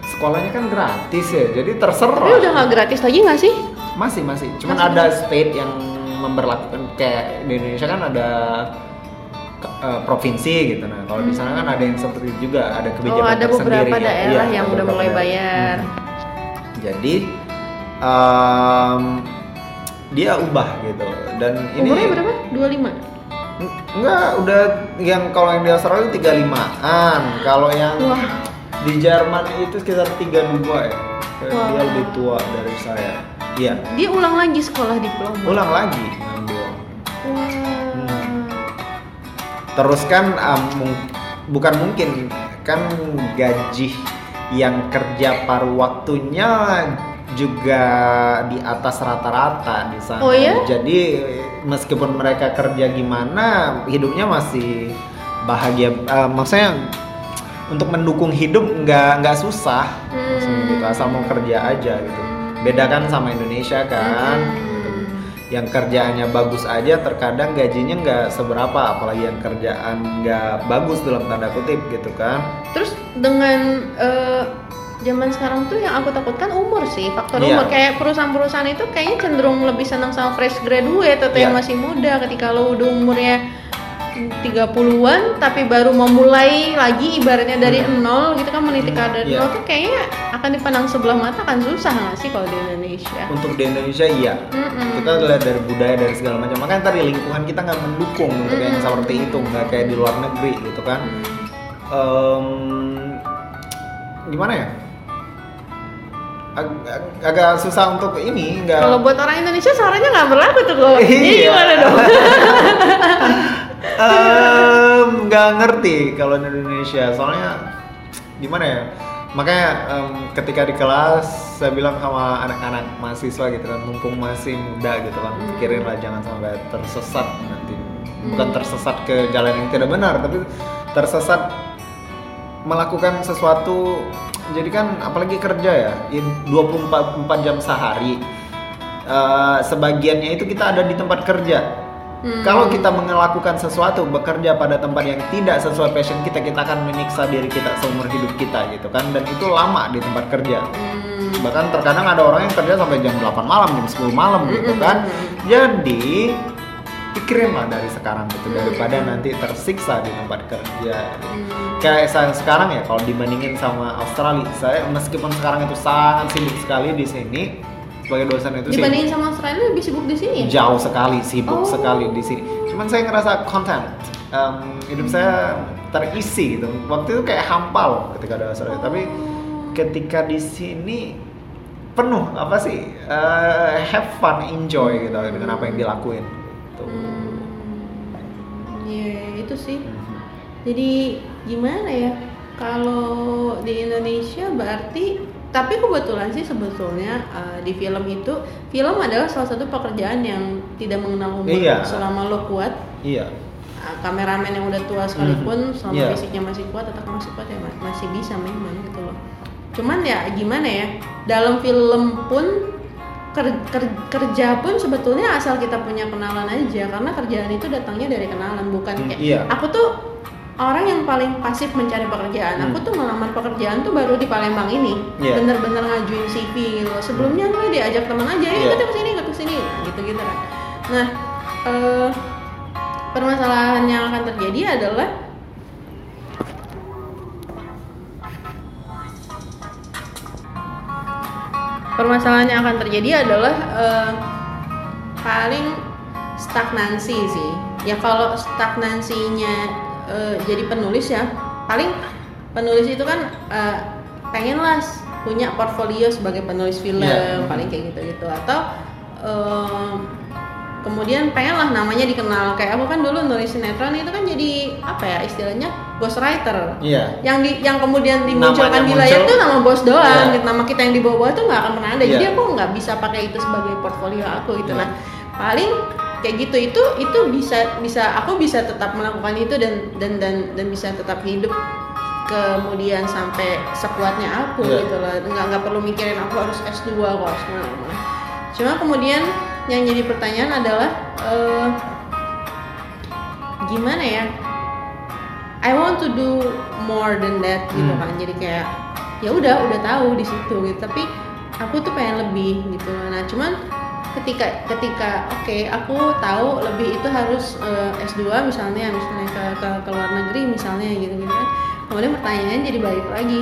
sekolahnya kan gratis ya jadi terserah Tapi udah nggak gratis lagi nggak sih? masih masih, cuman Masih ada state yang memberlakukan kayak di Indonesia kan ada eh, provinsi gitu. Nah kalau di sana kan ada yang seperti itu juga ada kebijakan Oh ada beberapa ya. daerah Iya, yang udah mulai bayar. Hmm. Jadi em, dia ubah gitu dan ini Umurnya berapa? 25? Eng- enggak udah yang kalau yang di Australia 35-an kalau yang Wah. di Jerman itu sekitar 32 ya Wah. dia lebih tua dari saya iya Dia ulang lagi sekolah diploma. ulang lagi ngambil Wah. Terus kan um, mung- bukan mungkin kan gaji yang kerja paruh waktunya juga di atas rata-rata di sana. Oh ya? Jadi meskipun mereka kerja gimana, hidupnya masih bahagia. Eh, maksudnya untuk mendukung hidup nggak nggak susah, maksudnya Hmm. gitu asal mau kerja aja gitu. Beda kan sama Indonesia kan. Hmm. gitu. Yang kerjaannya bagus aja terkadang gajinya nggak seberapa, apalagi yang kerjaan nggak bagus dalam tanda kutip gitu kan. Terus dengan eh, zaman sekarang tuh yang aku takutkan umur sih, faktor Iya. umur. Kayak perusahaan-perusahaan itu kayaknya cenderung lebih senang sama fresh graduate atau yang Iya. masih muda ketika lo udah umurnya 30-an tapi baru memulai lagi ibaratnya dari Hmm. nol gitu kan meniti karir Iya. nol tuh kayaknya akan dipandang sebelah mata kan susah nggak sih kalau di Indonesia? Untuk di Indonesia iya. Mm-mm. Kita lihat dari budaya dari segala macam. Makanya tadi lingkungan kita nggak mendukung untuk yang seperti itu, nggak kayak di luar negeri gitu kan. Em, gimana ya? Ag- ag- agak susah untuk ini nggak Kalau buat orang Indonesia suaranya nggak berlaku tuh kok. Jadi Iya. gimana dong? <laughs> Nggak ngerti kalau di Indonesia soalnya gimana ya makanya em, ketika di kelas saya bilang sama anak-anak mahasiswa gitu kan mumpung masih muda gitu kan Hmm. pikirin lah jangan sampai tersesat nanti bukan Hmm. tersesat ke jalan yang tidak benar tapi tersesat melakukan sesuatu jadi kan apalagi kerja ya in- 24 4 jam sehari Eh, sebagiannya itu kita ada di tempat kerja. Hmm. kalau kita melakukan sesuatu bekerja pada tempat yang tidak sesuai passion kita kita akan menyiksa diri kita seumur hidup kita gitu kan dan itu lama di tempat kerja. Hmm. bahkan terkadang ada orang yang kerja sampai jam 8 malam jam 10 malam gitu kan. Jadi pikirin lah dari sekarang gitu daripada nanti tersiksa di tempat kerja. Hmm. kayak saya sekarang ya kalau dibandingin sama Australia saya meskipun sekarang itu sangat sibuk sekali di sini sebagai dosen itu sibuk. Dibandingin sama Australia lebih sibuk di sini ya? jauh sekali sibuk Oh. sekali di sini. Cuman saya ngerasa content Em, hidup saya terisi gitu. Waktu itu kayak hampa loh ketika ada Australia. Tapi ketika di sini penuh apa sih eh, have fun enjoy gitu dengan apa yang dilakuin Iya, itu sih. Jadi gimana ya? Kalau di Indonesia berarti tapi kebetulan sih sebetulnya uh, di film itu film adalah salah satu pekerjaan yang tidak mengenal umur Iya. selama lo kuat iya uh, kameramen yang udah tua sekalipun selama Iya. fisiknya masih kuat atau masih kuat ya ma- masih bisa memang gitu loh cuman ya gimana ya dalam film pun ker- ker- kerja pun sebetulnya asal kita punya kenalan aja karena kerjaan itu datangnya dari kenalan bukan Hmm, kayak iya. aku tuh orang yang paling pasif mencari pekerjaan aku Hmm. tuh melamar pekerjaan tuh baru di Palembang ini Iya. bener-bener ngajuin CV gitu sebelumnya gue diajak teman aja ya Iya. ikut ke sini ikut ke sini gitu gitu kan nah eh, permasalahan yang akan terjadi adalah permasalahan yang akan terjadi adalah eh, paling stagnansi sih ya kalau stagnansinya eh, jadi penulis ya paling penulis itu kan eh, pengen lah punya portfolio sebagai penulis film Iya. paling kayak gitu gitu atau eh, kemudian pengen lah namanya dikenal kayak aku kan dulu nulis sinetron itu kan jadi apa ya istilahnya ghostwriter Iya. yang di yang kemudian dimunculkan Namanya di layar muncul. tuh nama bos doang Iya. nama kita yang dibawa-bawa tuh nggak akan pernah ada jadi Iya. aku nggak bisa pakai itu sebagai portfolio aku gitu Iya. nah paling kayak gitu itu itu bisa bisa aku bisa tetap melakukan itu dan dan dan dan bisa tetap hidup kemudian sampai sekuatnya aku Iya. gitu loh nggak nggak perlu mikirin aku harus S2 aku harus mana cuma kemudian yang jadi pertanyaan adalah eh, gimana ya? I want to do more than that gitu Hmm. kan. Jadi kayak ya udah udah tahu di situ gitu. Tapi aku tuh pengen lebih gitu. Nah cuman ketika ketika oke aku tahu lebih itu harus eh, S2 misalnya misalnya ke, ke ke luar negeri misalnya gitu gitu kan. Kemudian pertanyaannya jadi balik lagi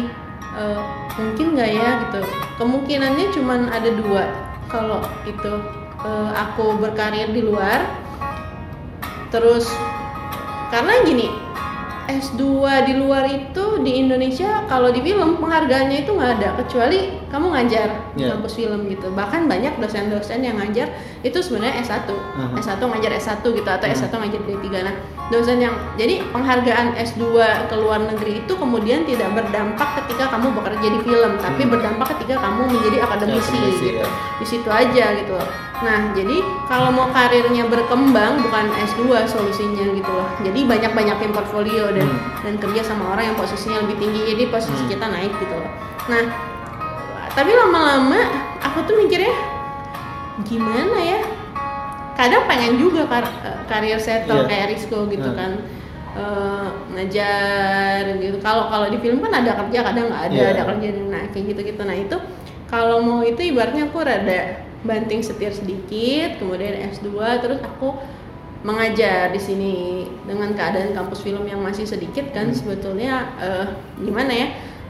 eh, mungkin nggak ya gitu. Kemungkinannya cuman ada dua. Kalau itu eh, aku berkarir di luar. Terus karena gini S2 di luar itu di Indonesia kalau di film penghargaannya itu nggak ada kecuali kamu ngajar di Iya. kampus film gitu bahkan banyak dosen-dosen yang ngajar itu sebenarnya S1 Mhm. S1 ngajar S1 gitu atau Mhm. S1 ngajar D3 nah dosen yang jadi penghargaan S2 ke luar negeri itu kemudian tidak berdampak ketika kamu bekerja di film tapi Hmm. berdampak ketika kamu menjadi akademisi akademisi, gitu ya. di situ aja gitu loh. Nah, jadi kalau mau karirnya berkembang bukan S2 solusinya gitu loh. Jadi banyak-banyakin portfolio dan Hmm. dan kerja sama orang yang posisinya lebih tinggi jadi posisi Hmm. kita naik gitu loh. Nah, tapi lama-lama aku tuh mikirnya gimana ya? Kadang pengen juga kar- eh, karir settle Iya. kayak Risco gitu Hmm. kan. Eh, ngajar gitu. Kalau kalau di film kan ada kerja, kadang nggak ada, Iya. ada kerja nah kayak gitu-gitu. Nah, itu kalau mau itu ibaratnya aku rada banting setir sedikit, kemudian S2 terus aku mengajar di sini dengan keadaan kampus film yang masih sedikit kan Hmm. sebetulnya eh, gimana ya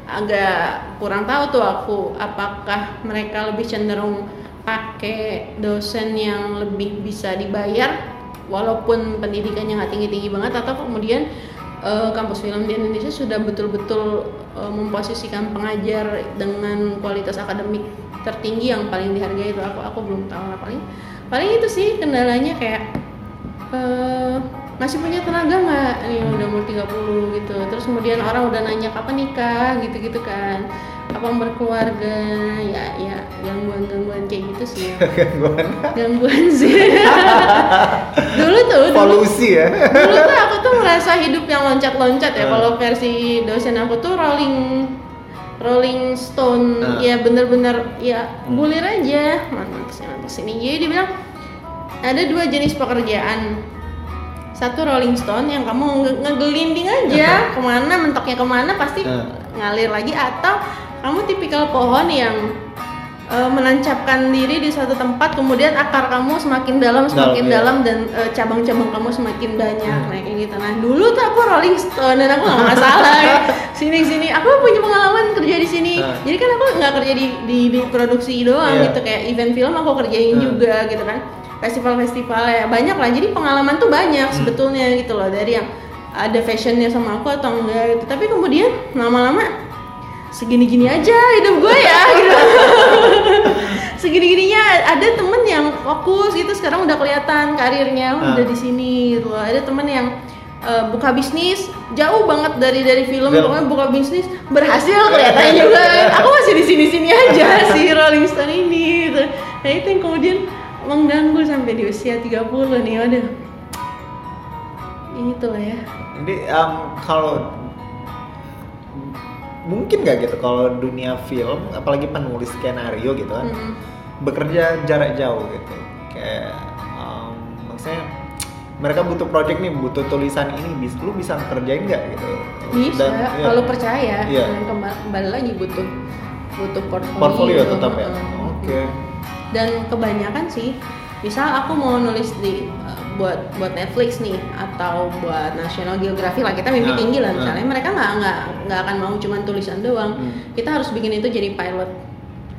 agak kurang tahu tuh aku apakah mereka lebih cenderung pakai dosen yang lebih bisa dibayar walaupun pendidikannya nggak tinggi-tinggi banget atau kemudian eh, kampus film di Indonesia sudah betul-betul eh, memposisikan pengajar dengan kualitas akademik tertinggi yang paling dihargai itu aku aku belum tahu lah paling paling itu sih kendalanya kayak eh, masih punya tenaga nggak? Nih udah umur 30 gitu. Terus kemudian orang udah nanya kapan nikah? gitu-gitu kan. Kapan berkeluarga? Ya ya gangguan-gangguan kayak gitu sih. <laughs> Gangguan. Gangguan sih. <laughs> Dulu tuh dulu polusi ya. dulu tuh aku tuh merasa hidup yang loncat-loncat ya. Hmm. kalau versi dosen aku tuh rolling Rolling Stone. Hmm. ya bener-bener ya gulir aja. Mana ke sini mana ke sini jadi dia bilang ada dua jenis pekerjaan satu Rolling Stone yang kamu nge- ngegelinding aja ke mana mentoknya ke mana pasti Hmm. ngalir lagi atau kamu tipikal pohon yang eh, menancapkan diri di suatu tempat kemudian akar kamu semakin dalam semakin Dalam, iya. dalam dan eh, cabang-cabang kamu semakin banyak Hmm. nah kayak gitu nah dulu tuh aku Rolling Stone dan aku nggak <laughs> masalah ya. sini sini aku punya pengalaman kerja di sini Hmm. jadi kan aku nggak kerja di, di, di produksi doang Iya. gitu kayak event film aku kerjain Hmm. juga gitu kan festival-festival ya banyak lah jadi pengalaman tuh banyak Hmm. sebetulnya gitu loh dari yang ada fashionnya sama aku atau enggak gitu tapi kemudian lama-lama segini-gini aja hidup gue ya <laughs> gitu segini-gininya ada temen yang fokus gitu sekarang udah kelihatan karirnya Ah. udah di sini gitu loh ada temen yang eh, buka bisnis jauh banget dari dari film Film. pokoknya buka bisnis berhasil kelihatannya <laughs> juga aku masih di sini sini aja si Rolling Stone ini gitu. nah itu yang kemudian mengganggu sampai di usia 30 nih waduh ini tuh lah ya Jadi em, kalau mungkin nggak gitu kalau dunia film, apalagi penulis skenario gitu kan, Mm-mm. bekerja jarak jauh gitu. Kayak em, maksudnya mereka butuh project nih, butuh tulisan ini, bis, lu bisa kerjain nggak gitu? bisa Dan, ya, kalau percaya dan kembali, lagi butuh butuh portfolio, portfolio tetap ya. Oke. Dan kebanyakan sih misal aku mau nulis di uh, buat buat Netflix nih atau buat National Geographic lah kita mimpi Nah, tinggi lah nah. misalnya mereka nggak nggak nggak akan mau cuman tulisan doang Hmm. kita harus bikin itu jadi pilot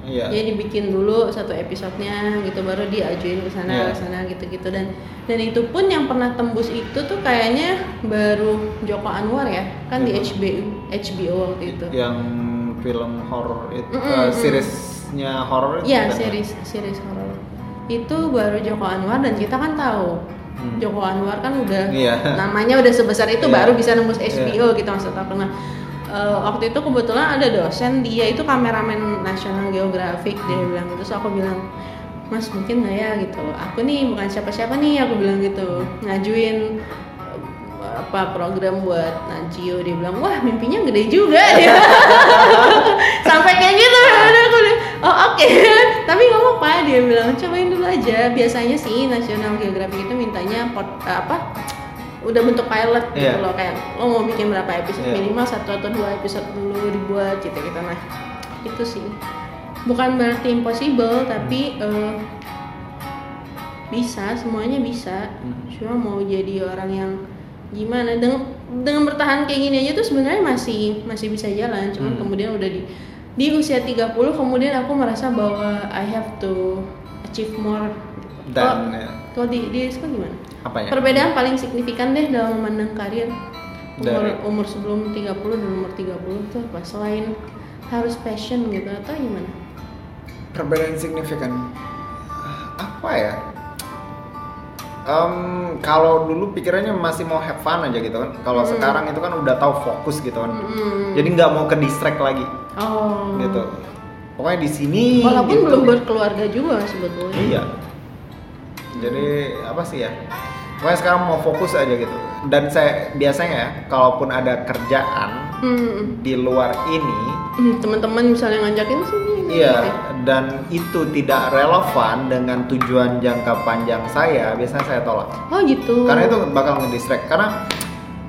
Iya. jadi dibikin dulu satu episodenya gitu baru diajuin ke sana Iya. ke sana gitu-gitu dan dan itu pun yang pernah tembus itu tuh kayaknya baru Joko Anwar ya kan di Iya. HBO HBO waktu itu Yang film horor itu Mm, eh, mm, mm. Seriesnya horor itu Iya, ya? series series horor. Itu baru Joko Anwar dan kita kan tahu. Hmm. Joko Anwar kan udah Iya. namanya udah sebesar itu Iya. baru bisa nembus Iya. HBO gitu maksud aku. Nah, eh, waktu itu kebetulan ada dosen dia itu kameramen National Geographic dia Hmm. bilang gitu. Terus aku bilang, "Mas, mungkin nggak ya gitu. Aku nih bukan siapa-siapa nih." Aku bilang gitu. Ngajuin apa program buat Najio. Dia bilang wah mimpinya gede juga. <laughs> Dia sampai kayak gitu. Aku udah oh oke. <laughs> Tapi nggak apa dia bilang cobain dulu aja. Biasanya sih National Geographic itu mintanya pot- apa udah bentuk pilot gitu Iya. loh. Kayak lo mau bikin berapa episode? Iya. minimal satu atau dua episode dulu dibuat gitu gitu. Nah itu sih. Bukan berarti impossible tapi eh, bisa semuanya bisa. Hmm. cuma mau jadi orang yang gimana? Dengan dengan bertahan kayak gini aja tuh sebenarnya masih masih bisa jalan. Cuman Hmm. kemudian udah di di usia 30 kemudian aku merasa bahwa I have to achieve more. Dan, kalau ya. kalau di di Rizko gimana? Apa ya? Perbedaan paling signifikan deh dalam memandang karir umur Dari- umur sebelum 30 dan umur 30 tuh apa? Selain harus passion gitu atau gimana? Perbedaan signifikan. Apa ya Em, kalau dulu pikirannya masih mau have fun aja gitu kan. Kalau Hmm. sekarang itu kan udah tahu fokus gitu kan. Mm-mm. jadi nggak mau ke distract lagi. Oh. Gitu. Pokoknya di sini walaupun gitu. belum berkeluarga juga sebetulnya. Iya. Jadi apa sih ya? Pokoknya sekarang mau fokus aja gitu. Dan saya biasanya ya kalaupun ada kerjaan Hmm. di luar ini Hmm, teman-teman misalnya ngajakin sih Iya, dan itu tidak relevan dengan tujuan jangka panjang saya, biasanya saya tolak. oh gitu Karena itu bakal ngedistract. Karena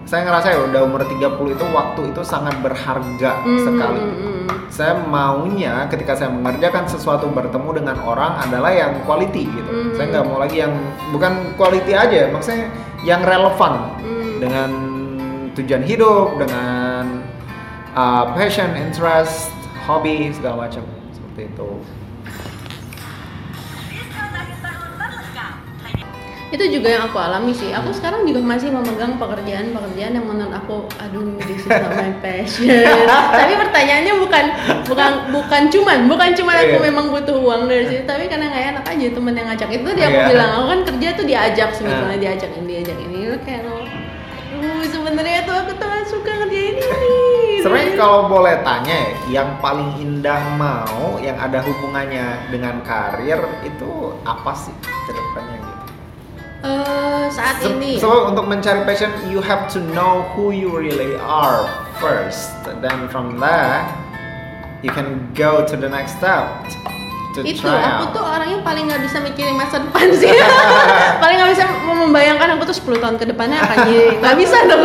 saya ngerasa ya udah umur 30 itu waktu itu sangat berharga Hmm, sekali. hmm, hmm, hmm. Saya maunya ketika saya mengerjakan sesuatu bertemu dengan orang adalah yang quality gitu. Hmm. Saya nggak mau lagi yang bukan quality aja, maksudnya yang relevan Hmm. dengan tujuan hidup, dengan uh, passion, interest, hobi segala macam seperti itu. itu juga yang aku alami sih aku sekarang juga masih memegang pekerjaan-pekerjaan yang menurut aku aduh this is not my passion <laughs> tapi pertanyaannya bukan bukan bukan cuman bukan cuman aku Iya. memang butuh uang dari situ tapi karena nggak enak aja temen yang ngajak itu dia aku Iya. bilang aku kan kerja tuh diajak sebetulnya Ah. diajak ini diajak ini Lu kayak lo sebenarnya tuh aku tuh suka ngerjain ini Sebenarnya kalau boleh tanya ya, yang paling indah mau yang ada hubungannya dengan karir itu apa sih ke depannya gitu? Eh, saat Se- ini So untuk mencari passion, you have to know who you really are first. Then from there, you can go to the next step to itu try aku out. tuh orangnya paling nggak bisa mikirin masa depan sih. <laughs> Paling nggak bisa membayangkan aku tuh 10 tahun ke depannya akan jadi nggak bisa kok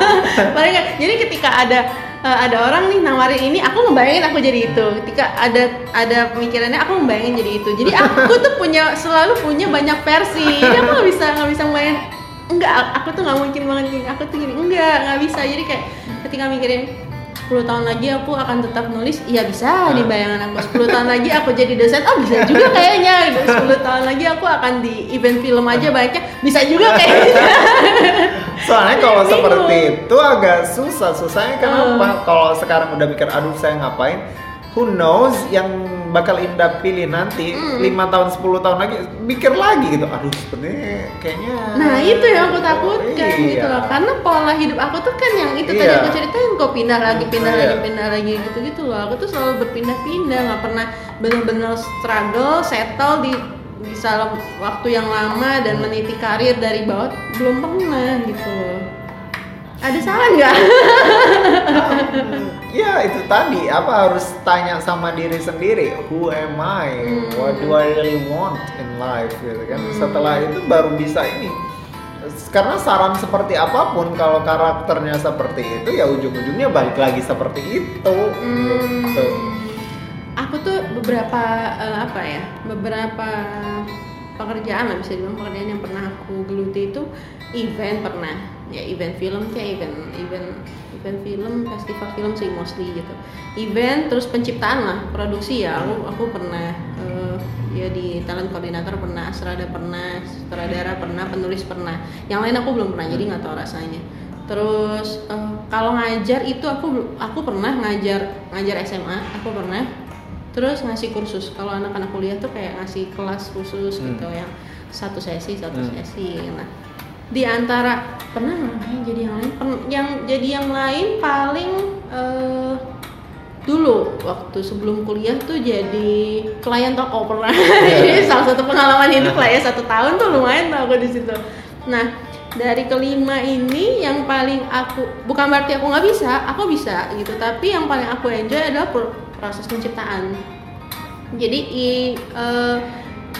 <laughs> paling nggak jadi ketika ada eh, ada orang nih nawarin ini aku ngebayangin aku jadi itu. Ketika ada ada pemikirannya aku ngebayangin jadi itu. Jadi aku tuh punya selalu punya banyak versi. Jadi aku nggak bisa nggak bisa bayangin enggak aku tuh nggak mungkin banget gini aku tuh gini enggak nggak bisa. Jadi kayak ketika mikirin 10 tahun lagi aku akan tetap nulis. Iya bisa di bayangan aku. 10 tahun lagi aku jadi dosen. Oh bisa juga kayaknya. <laughs> Gitu. 10 tahun lagi aku akan di event film aja banyaknya bisa juga kayaknya. <laughs> Soalnya kalau seperti itu agak susah. Susahnya kenapa? Kalau sekarang udah mikir, aduh saya ngapain? Who knows yang bakal Indah pilih nanti Hmm. 5 tahun 10 tahun lagi mikir lagi gitu. Aduh sebenarnya kayaknya nah itu yang aku takutkan Iya. gitu loh karena pola hidup aku tuh kan yang itu tadi Iya. aku ceritain kok pindah lagi pindah Iya. lagi pindah lagi gitu gitu loh aku tuh selalu berpindah-pindah nggak pernah benar-benar struggle settle di dalam waktu yang lama dan meniti karir dari bawah belum pernah gitu loh ada saran nggak? <laughs> Ya itu tadi. Apa harus tanya sama diri sendiri? Who am I? Hmm. What do I really want in life gitu kan? Setelah itu baru bisa ini. Karena saran seperti apa pun kalau karakternya seperti itu ya ujung-ujungnya balik lagi seperti itu gitu. Hmm, aku tuh beberapa eh, apa ya beberapa pekerjaan lah bisa dibilang pekerjaan yang pernah aku geluti itu event pernah ya event film kayak event event event film festival film sih mostly gitu. Event terus penciptaan lah produksi ya. Aku aku pernah eh, ya di talent koordinator pernah asrada pernah sutradara pernah penulis pernah. Yang lain aku belum pernah jadi nggak tahu rasanya. Terus eh, kalau ngajar itu aku aku pernah ngajar ngajar SMA aku pernah. Terus ngasih kursus. Kalau anak-anak kuliah tuh kayak ngasih kelas khusus Hmm. gitu yang satu sesi satu Hmm. sesi nah di antara pernah nggak yang jadi yang lain? Pen- yang jadi yang lain paling eh, dulu waktu sebelum kuliah tuh jadi pelayan toko pernah. <laughs> Jadi salah satu pengalaman hidup lah ya satu tahun tuh lumayan tuh aku di situ. Nah dari kelima ini yang paling aku bukan berarti aku nggak bisa aku bisa gitu. Tapi yang paling aku enjoy adalah pro- proses penciptaan. Jadi i- eh,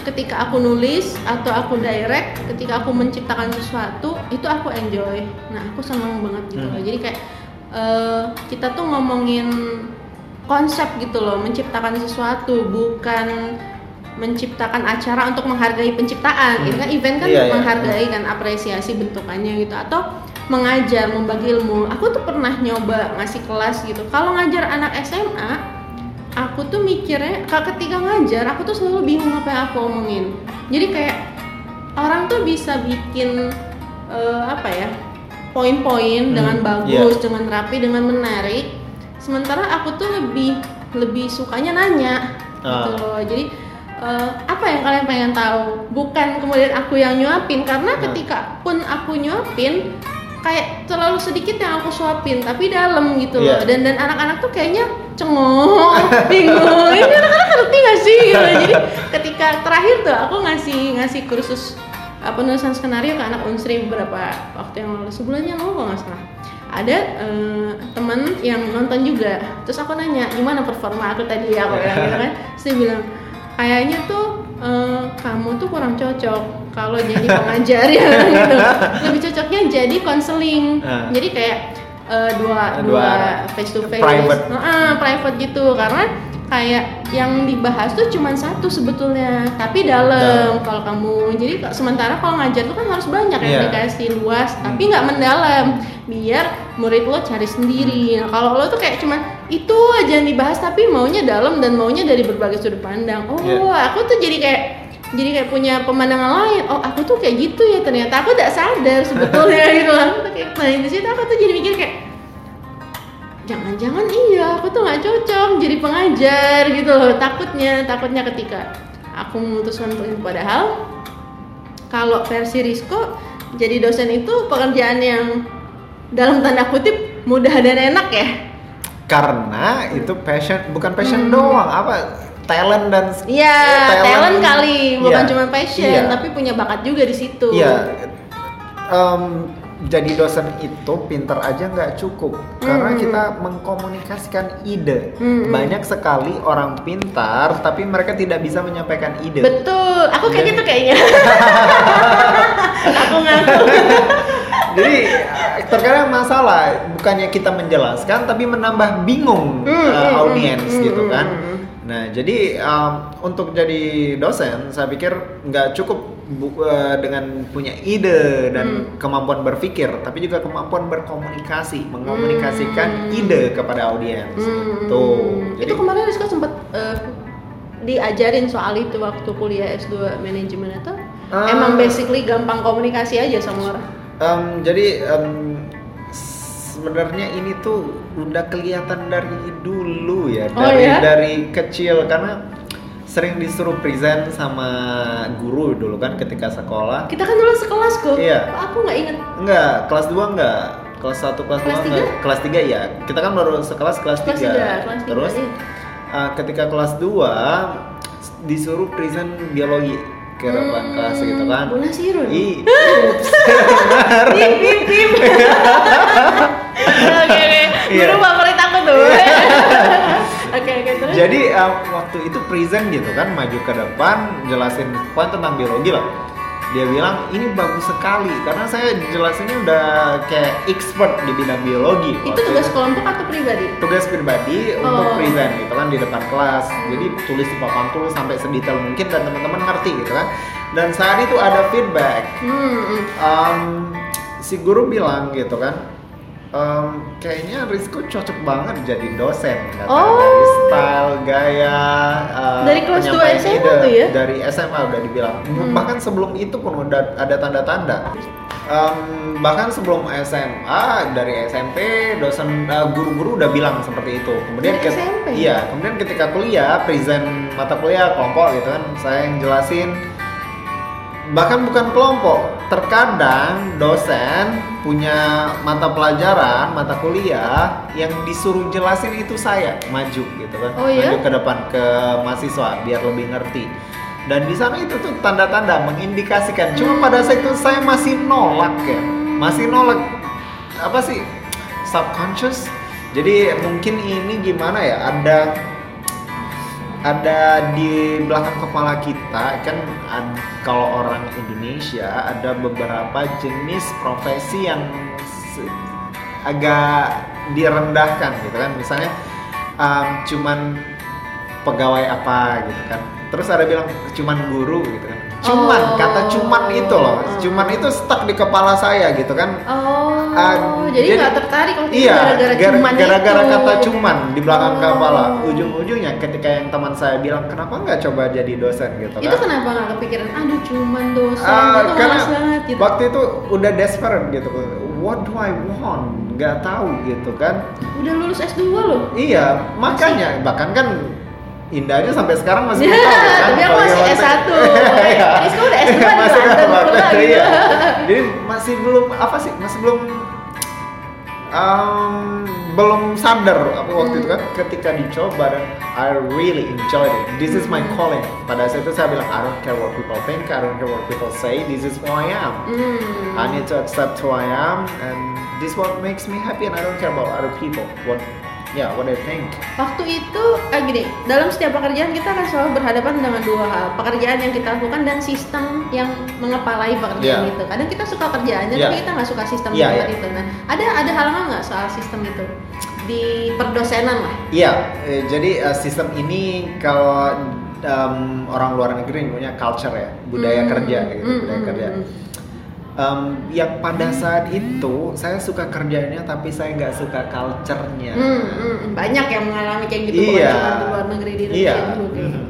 ketika aku nulis atau aku direct ketika aku menciptakan sesuatu itu aku enjoy nah aku seneng banget gitu Hmm. loh jadi kayak eh, kita tuh ngomongin konsep gitu loh menciptakan sesuatu bukan menciptakan acara untuk menghargai penciptaan Hmm. itu kan event kan Iya, untuk iya. menghargai kan apresiasi bentukannya gitu atau mengajar membagi ilmu aku tuh pernah nyoba ngasih kelas gitu kalau ngajar anak SMA aku tuh mikirnya ketika ngajar aku tuh selalu bingung apa yang aku omongin jadi kayak orang tuh bisa bikin eh, apa ya poin-poin Hmm, dengan iya. bagus dengan rapi dengan menarik sementara aku tuh lebih lebih sukanya nanya gitu Ah. loh jadi eh, apa yang kalian pengen tahu bukan kemudian aku yang nyuapin karena Ah. ketika pun aku nyuapin kayak terlalu sedikit yang aku suapin tapi dalam gitu loh. Iya. dan dan anak-anak tuh kayaknya cengong <laughs> bingung. Ini anak-anak ngerti gak sih? Gitu. jadi ketika terakhir tuh aku ngasih ngasih kursus uh, penulisan skenario ke anak unsri beberapa waktu yang lalu. Sebulan yang lalu kalau nggak salah. Ada eh, teman yang nonton juga. Terus aku nanya gimana performa aku tadi? Aku bilang gitu kan. Terus dia bilang kayaknya tuh eh, kamu tuh kurang cocok kalau jadi pengajar ya <laughs> gitu. Lebih cocoknya jadi konseling. Ah. jadi kayak eh, dua Dua dua face to face private. private gitu. Karena kayak yang dibahas tuh cuma satu sebetulnya tapi dalam. Kalau kamu jadi sementara kalau ngajar tuh kan harus banyak yang Iya. dikasih luas tapi nggak mendalam. Biar murid lo cari sendiri. Nah, kalau lo tuh kayak cuma itu aja yang dibahas tapi maunya dalam dan maunya dari berbagai sudut pandang. Oh Iya. aku tuh jadi kayak jadi kayak punya pemandangan lain. Oh aku tuh kayak gitu ya ternyata. Aku tidak sadar sebetulnya <laughs> gitu lah. Aku tuh kayak nah di situ aku tuh jadi mikir kayak jangan-jangan iya aku tuh nggak cocok jadi pengajar gitu loh. Takutnya takutnya ketika aku memutuskan untuk itu padahal kalau versi Risco jadi dosen itu pekerjaan yang dalam tanda kutip mudah dan enak ya? Karena itu passion bukan passion Hmm. doang. Apa talent dan Iya, talent, kali, bukan Iya, cuma passion, iya. tapi punya bakat juga di situ. Iya, em, jadi dosen itu pinter aja nggak cukup karena Hmm. kita mengkomunikasikan ide. Hmm. Banyak sekali orang pintar tapi mereka tidak bisa menyampaikan ide. Betul, aku kayak Jadi- gitu kayaknya. <laughs> aku ngaku. Jadi terkadang masalah bukannya kita menjelaskan tapi menambah bingung Hmm, hmm, audiens hmm, gitu hmm, kan. hmm. Nah jadi em, untuk jadi dosen saya pikir nggak cukup bu- eh, dengan punya ide dan Hmm. kemampuan berpikir, tapi juga kemampuan berkomunikasi, mengkomunikasikan Hmm. ide kepada audiens. Hmm. Gitu. Jadi itu kemarin Rizko sempat eh, diajarin soal itu waktu kuliah S2 manajemen atau Ah. emang basically gampang komunikasi aja sama orang. Em, jadi em, sebenarnya ini tuh udah kelihatan dari dulu ya, Oh, dari ya? dari kecil karena sering disuruh present sama guru dulu kan ketika sekolah. Kita kan dulu sekelas kok. Iya. Kok Aku nggak inget. Enggak, kelas 2 enggak. Kelas 1, kelas 2 Kelas enggak. Kelas 3 ya. Kita kan baru sekelas kelas 3. Kelas tiga, kelas tiga, Terus iya. uh, ketika kelas 2 disuruh present biologi ke Hmm, kelas gitu kan. Bola sirun. Ih, <laughs> bip <laughs> bip. <laughs> Oke oke. Iya. Guru favorit aku tuh. <laughs> Oke oke terus. Jadi um, waktu itu present gitu kan maju ke depan jelasin poin tentang biologi lah. Dia bilang ini bagus sekali karena saya jelasinnya udah kayak expert di bidang biologi. itu waktu tugas kelompok atau pribadi? tugas pribadi untuk Oh. present gitu kan di depan kelas. Jadi tulis di papan tulis sampai sedetail mungkin dan teman-teman ngerti gitu kan. Dan saat itu ada feedback. Hmm. Um, si guru bilang gitu kan, em, kayaknya Rizko cocok banget jadi dosen kata Oh. dari style gaya eh, Dari kelas dua penyampaian SMA ide. tuh ya? dari SMA udah dibilang Hmm. bahkan sebelum itu pun udah ada tanda-tanda Em, bahkan sebelum SMA dari SMP dosen eh, guru-guru udah bilang seperti itu kemudian Dari ket- SMP? iya kemudian ketika kuliah present mata kuliah kelompok gitu kan saya yang jelasin bahkan bukan kelompok terkadang dosen punya mata pelajaran mata kuliah yang disuruh jelasin itu saya maju gitu kan. Oh, iya? maju ke depan ke mahasiswa biar lebih ngerti. Dan di sana itu tuh tanda-tanda mengindikasikan. Cuma pada saat itu saya masih nolak ya. Masih nolak apa sih subconscious. Jadi mungkin ini gimana ya ada ada di belakang kepala kita kan kalau orang Indonesia ada beberapa jenis profesi yang agak direndahkan gitu kan. Misalnya um, cuman pegawai apa gitu kan. Terus ada bilang cuman guru gitu kan cuman Oh. kata cuman itu loh cuman itu stuck di kepala saya gitu kan Oh, Ah, jadi nggak tertarik kalau Iya, gara-gara gara- cuman gara-gara itu. kata cuman di belakang Oh. kepala. Ujung-ujungnya ketika yang teman saya bilang, kenapa nggak coba jadi dosen gitu Itu kan? kenapa nggak kepikiran? Aduh, cuman dosen, Ah, itu karena banget gitu. waktu itu udah desperate gitu. What do I want? Nggak tahu gitu kan? Udah lulus S2 loh. Iya, makanya bahkan kan Indah aja sampai sekarang masih <laughs> belum tahu kan? aku masih bagaimana- S1. <laughs> Iya. Rizko udah S2 di Masih London pula gitu. iya. Jadi masih belum apa sih? Masih belum um, belum sadar apa waktu itu kan ketika dicoba dan I really enjoyed it. This is my calling. Pada saat itu saya bilang I don't care what people think, I don't care what people say. This is who I am. Hmm. I need to accept who I am and this what makes me happy and I don't care about other people. What yeah, what they think. Waktu itu, ah gini, dalam setiap pekerjaan kita akan selalu berhadapan dengan dua hal Pekerjaan yang kita lakukan dan sistem yang mengepalai pekerjaan Iya. itu Kadang kita suka kerjaannya, Iya. tapi kita nggak suka sistem di tempat iya. itu Nah, ada ada halangan nggak soal sistem itu? Di perdosenan lah Iya, eh, jadi eh, sistem ini kalau em, orang luar negeri punya culture ya, budaya Hmm, kerja gitu, hmm, budaya hmm, kerja. hmm. Em, yang pada saat itu saya suka kerjanya tapi saya nggak suka culture-nya. Hmm, hmm, banyak yang mengalami kayak gitu bukan Iya. cuma di luar negeri di Indonesia Iya. juga. mhm.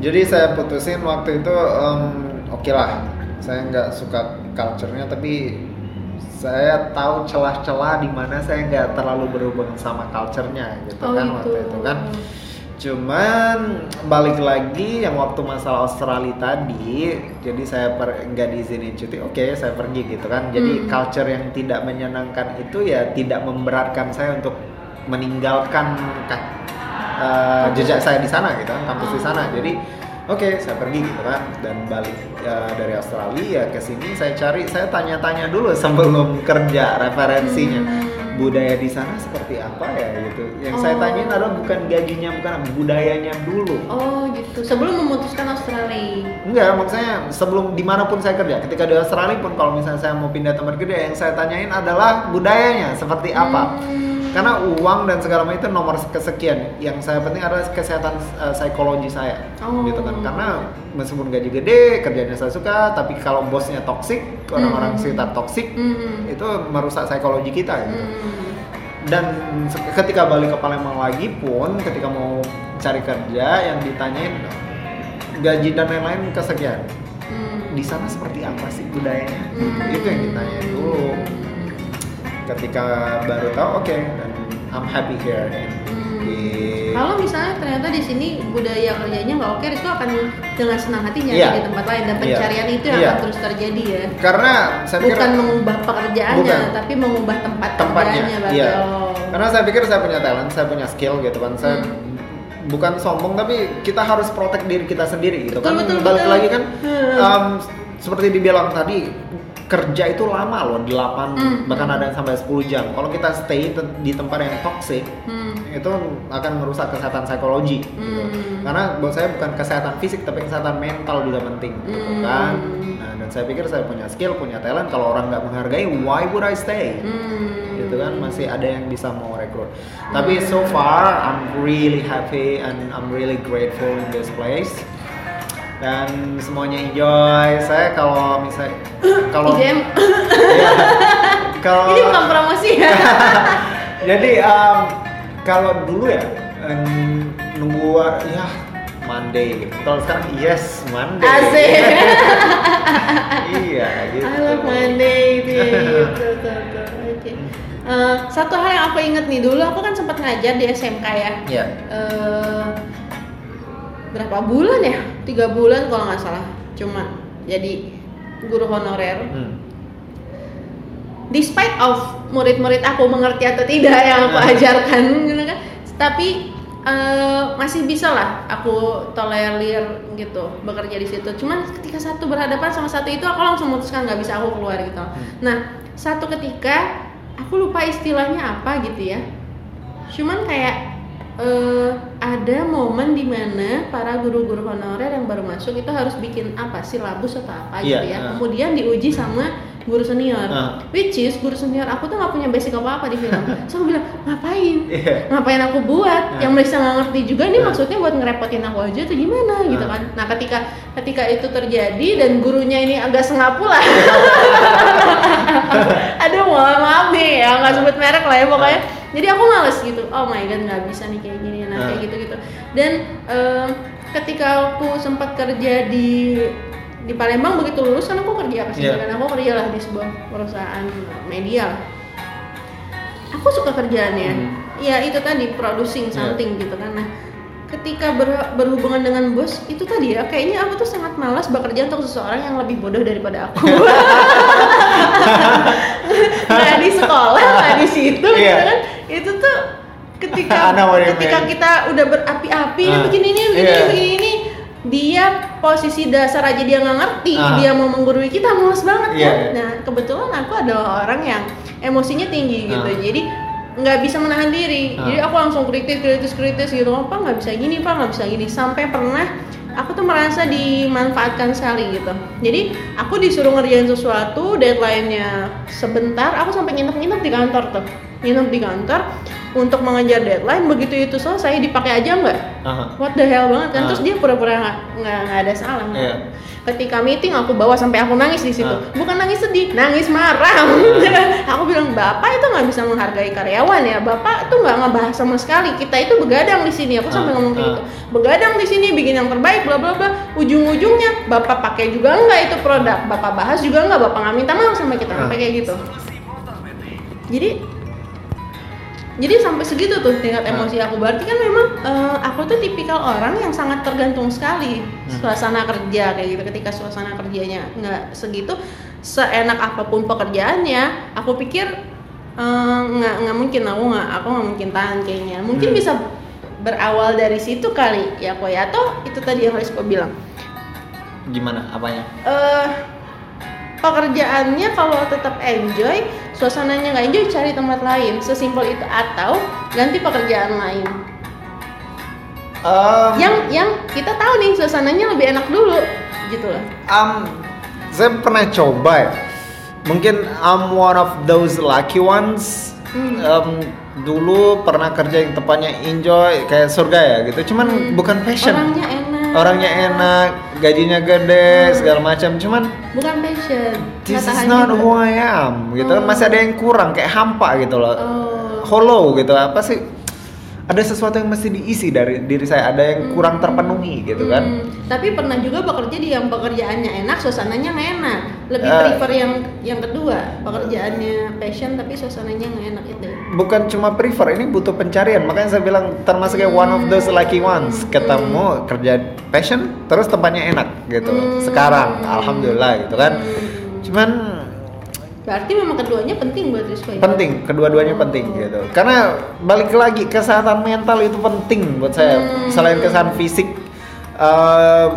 Jadi saya putusin waktu itu em, oke lah, saya nggak suka culture-nya tapi saya tahu celah-celah di mana saya nggak terlalu berhubungan sama culture-nya gitu Oh, kan gitu. waktu itu kan. Cuman balik lagi yang waktu masalah Australia tadi, jadi saya nggak diizinin cuti, oke saya pergi gitu kan. Jadi Hmm. culture yang tidak menyenangkan itu ya tidak memberatkan saya untuk meninggalkan ka- uh, jejak saya di sana gitu kan, kampus di sana. Jadi oke saya pergi gitu kan dan balik uh, dari Australia ya ke sini saya cari, saya tanya-tanya dulu sebelum kerja referensinya Hmm. Budaya di sana seperti apa ya gitu. Yang saya Oh. tanyain adalah bukan gajinya, bukan budayanya dulu. Oh gitu. Sebelum memutuskan Australia. Enggak, maksudnya sebelum di mana pun saya kerja, ketika di Australia pun kalau misalnya saya mau pindah tempat kerja, yang saya tanyain adalah budayanya seperti apa. Hmm. Karena uang dan segala macam itu nomor kesekian. Yang saya penting adalah kesehatan uh, psikologi saya, Oh. gitu kan. Karena meskipun gaji gede, kerjanya saya suka, tapi kalau bosnya toksik, orang-orang Hmm. sekitar toksik, Hmm. itu merusak psikologi kita. Gitu Hmm. dan ketika balik ke Palembang lagi pun ketika mau cari kerja yang ditanyain gaji dan lain-lain kesekian Hmm. di sana seperti apa sih budayanya Hmm. itu yang ditanyain dulu ketika baru tahu oke dan I'm happy here Hmm. di Kalau misalnya ternyata di sini budaya kerjanya nggak oke, Rizko akan dengan senang hati nyari Iya. di tempat lain dan Iya. pencarian itu yang Iya. akan terus terjadi ya. karena saya pikir Bukan mengubah pekerjaannya, Bukan. tapi mengubah tempat tempatnya kerjanya. berarti. iya Oh. karena saya pikir saya punya talent saya punya skill gitu kan saya Hmm. bukan sombong tapi kita harus protect diri kita sendiri gitu Betul, kan betul, balik betul. lagi kan Hmm. um, seperti dibilang tadi kerja itu lama loh 8 Hmm. bahkan ada yang sampai 10 jam kalau kita stay te- di tempat yang toxic Hmm. itu akan merusak kesehatan psikologi gitu. Hmm. karena buat saya bukan kesehatan fisik tapi kesehatan mental juga penting gitu Hmm. kan nah, dan saya pikir saya punya skill punya talent kalau orang nggak menghargai why would I stay Hmm. gitu kan masih ada yang bisa mau rekrut tapi so far I'm really happy and I'm really grateful in this place dan semuanya enjoy saya kalau misalnya <clears throat> kalau. Iya. <laughs> kalau Ini bukan promosi ya. <laughs> Jadi um, kalau dulu ya nunggu ya Monday gitu. Kalau sekarang yes Monday. Asik. <laughs> iya gitu. I love Monday itu ya, gitu, tuh. Oke. Eh, satu hal yang aku inget nih dulu aku kan sempat ngajar di SMK ya. Iya. Eh, berapa bulan ya? Tiga bulan kalau nggak salah. Cuma jadi guru honorer. Hmm. Despite of murid-murid aku mengerti atau tidak yang aku Ah. ajarkan, gitu kan. Tapi eh, masih bisa lah aku tolerir gitu bekerja di situ. Cuman ketika satu berhadapan sama satu itu aku langsung memutuskan nggak bisa aku keluar gitu. Nah satu ketika aku lupa istilahnya apa gitu ya. Cuman kayak eh, ada momen di mana para guru-guru honorer yang baru masuk itu harus bikin apa silabus atau apa Iya, gitu ya. ah. Kemudian diuji sama guru senior. Ah. Which is guru senior aku tuh nggak punya basic apa-apa di film. <laughs> so aku bilang ngapain? Iya. Ngapain aku buat? Ah. Yang mereka nggak ngerti juga ini Ah. maksudnya buat ngerepotin aku aja tuh gimana gitu Ah. kan. Nah ketika ketika itu terjadi dan gurunya ini agak sengap pula. <laughs> <laughs> Aduh mohon maaf nih ya nggak sebut merek lah ya pokoknya. Jadi aku males gitu. Oh my god nggak bisa nih kayak gini nah kayak gitu gitu. Dan em, ketika aku sempat kerja di di Palembang begitu lulus kan aku kerja ke sini Iya. kan aku kerja lah di sebuah perusahaan media. Aku suka kerjaannya. Hmm. Ya itu tadi producing Iya. something gitu kan. Nah, ketika ber- berhubungan dengan bos itu tadi ya kayaknya aku tuh sangat malas bekerja untuk seseorang yang lebih bodoh daripada aku. <laughs> nah di sekolah, nah di situ gitu Iya. kan itu tuh ketika <laughs> ketika kita udah berapi-api Ah, begini ini begini iya. begini ini. Dia posisi dasar aja dia nggak ngerti Ah. dia mau menggurui kita males banget Iya, kan nah kebetulan aku adalah orang yang emosinya tinggi gitu Ah. jadi nggak bisa menahan diri. Ah. jadi aku langsung kritis kritis kritis gitu apa nggak bisa gini pak nggak bisa gini. Sampai pernah aku tuh merasa dimanfaatkan sekali gitu. Jadi aku disuruh ngerjain sesuatu deadline-nya sebentar aku sampai nginep-nginep di kantor tuh nginep di kantor untuk mengejar deadline begitu itu selesai dipakai aja nggak? Aha. what the hell banget kan? Ah. terus dia pura-pura nggak ada salah Iya. ketika meeting aku bawa sampai aku nangis di situ. Ah. bukan nangis sedih nangis marah. <laughs> Aku bilang bapak itu nggak bisa menghargai karyawan ya. Bapak tuh nggak ngebahas sama sekali. Kita itu begadang di sini. Aku sampai ngomong kayak gitu. Begadang di sini bikin yang terbaik bla bla bla. Ujung-ujungnya bapak pakai juga nggak itu produk? Bapak bahas juga nggak? Bapak nggak minta maaf sama kita sampai kayak gitu. Jadi jadi sampai segitu tuh tingkat Ah. emosi aku berarti kan memang eh, aku tuh tipikal orang yang sangat tergantung sekali Hmm. suasana kerja kayak gitu ketika suasana kerjanya nggak segitu seenak apa pun pekerjaannya aku pikir eh, nggak nggak mungkin aku nggak aku nggak mungkin tahan kayaknya mungkin Hmm. bisa berawal dari situ kali ya kok ya atau itu tadi yang Risco bilang Gimana apanya? eh pekerjaannya kalau tetap enjoy suasananya nggak enjoy cari tempat lain sesimpel itu atau ganti pekerjaan lain Um, yang yang kita tahu nih suasananya lebih enak dulu gitu loh um, saya pernah coba ya. Mungkin I'm one of those lucky ones. Hmm. Um, dulu pernah kerja yang tepatnya enjoy kayak surga ya gitu. Cuman Hmm. bukan passion. orangnya enak Orangnya enak, gajinya gede, segala macam. Cuman bukan passion this is not juga. who I am gitu kan Oh. masih ada yang kurang kayak hampa gitu loh. Oh. Hollow gitu. Apa sih? Ada sesuatu yang mesti diisi dari diri saya, ada yang kurang terpenuhi gitu kan. Hmm, tapi pernah juga bekerja di yang pekerjaannya enak, suasananya nggak enak. Lebih Eh. prefer yang yang kedua, pekerjaannya passion tapi suasananya nggak enak itu. bukan cuma prefer ini butuh pencarian makanya saya bilang termasuk kayak one of those lucky ones ketemu kerja passion terus tempatnya enak gitu Hmm. sekarang alhamdulillah gitu kan Hmm. cuman Berarti memang keduanya penting buat Rizko ya? penting kedua-duanya penting gitu karena balik lagi kesehatan mental itu penting buat saya Hmm. selain kesehatan fisik eh,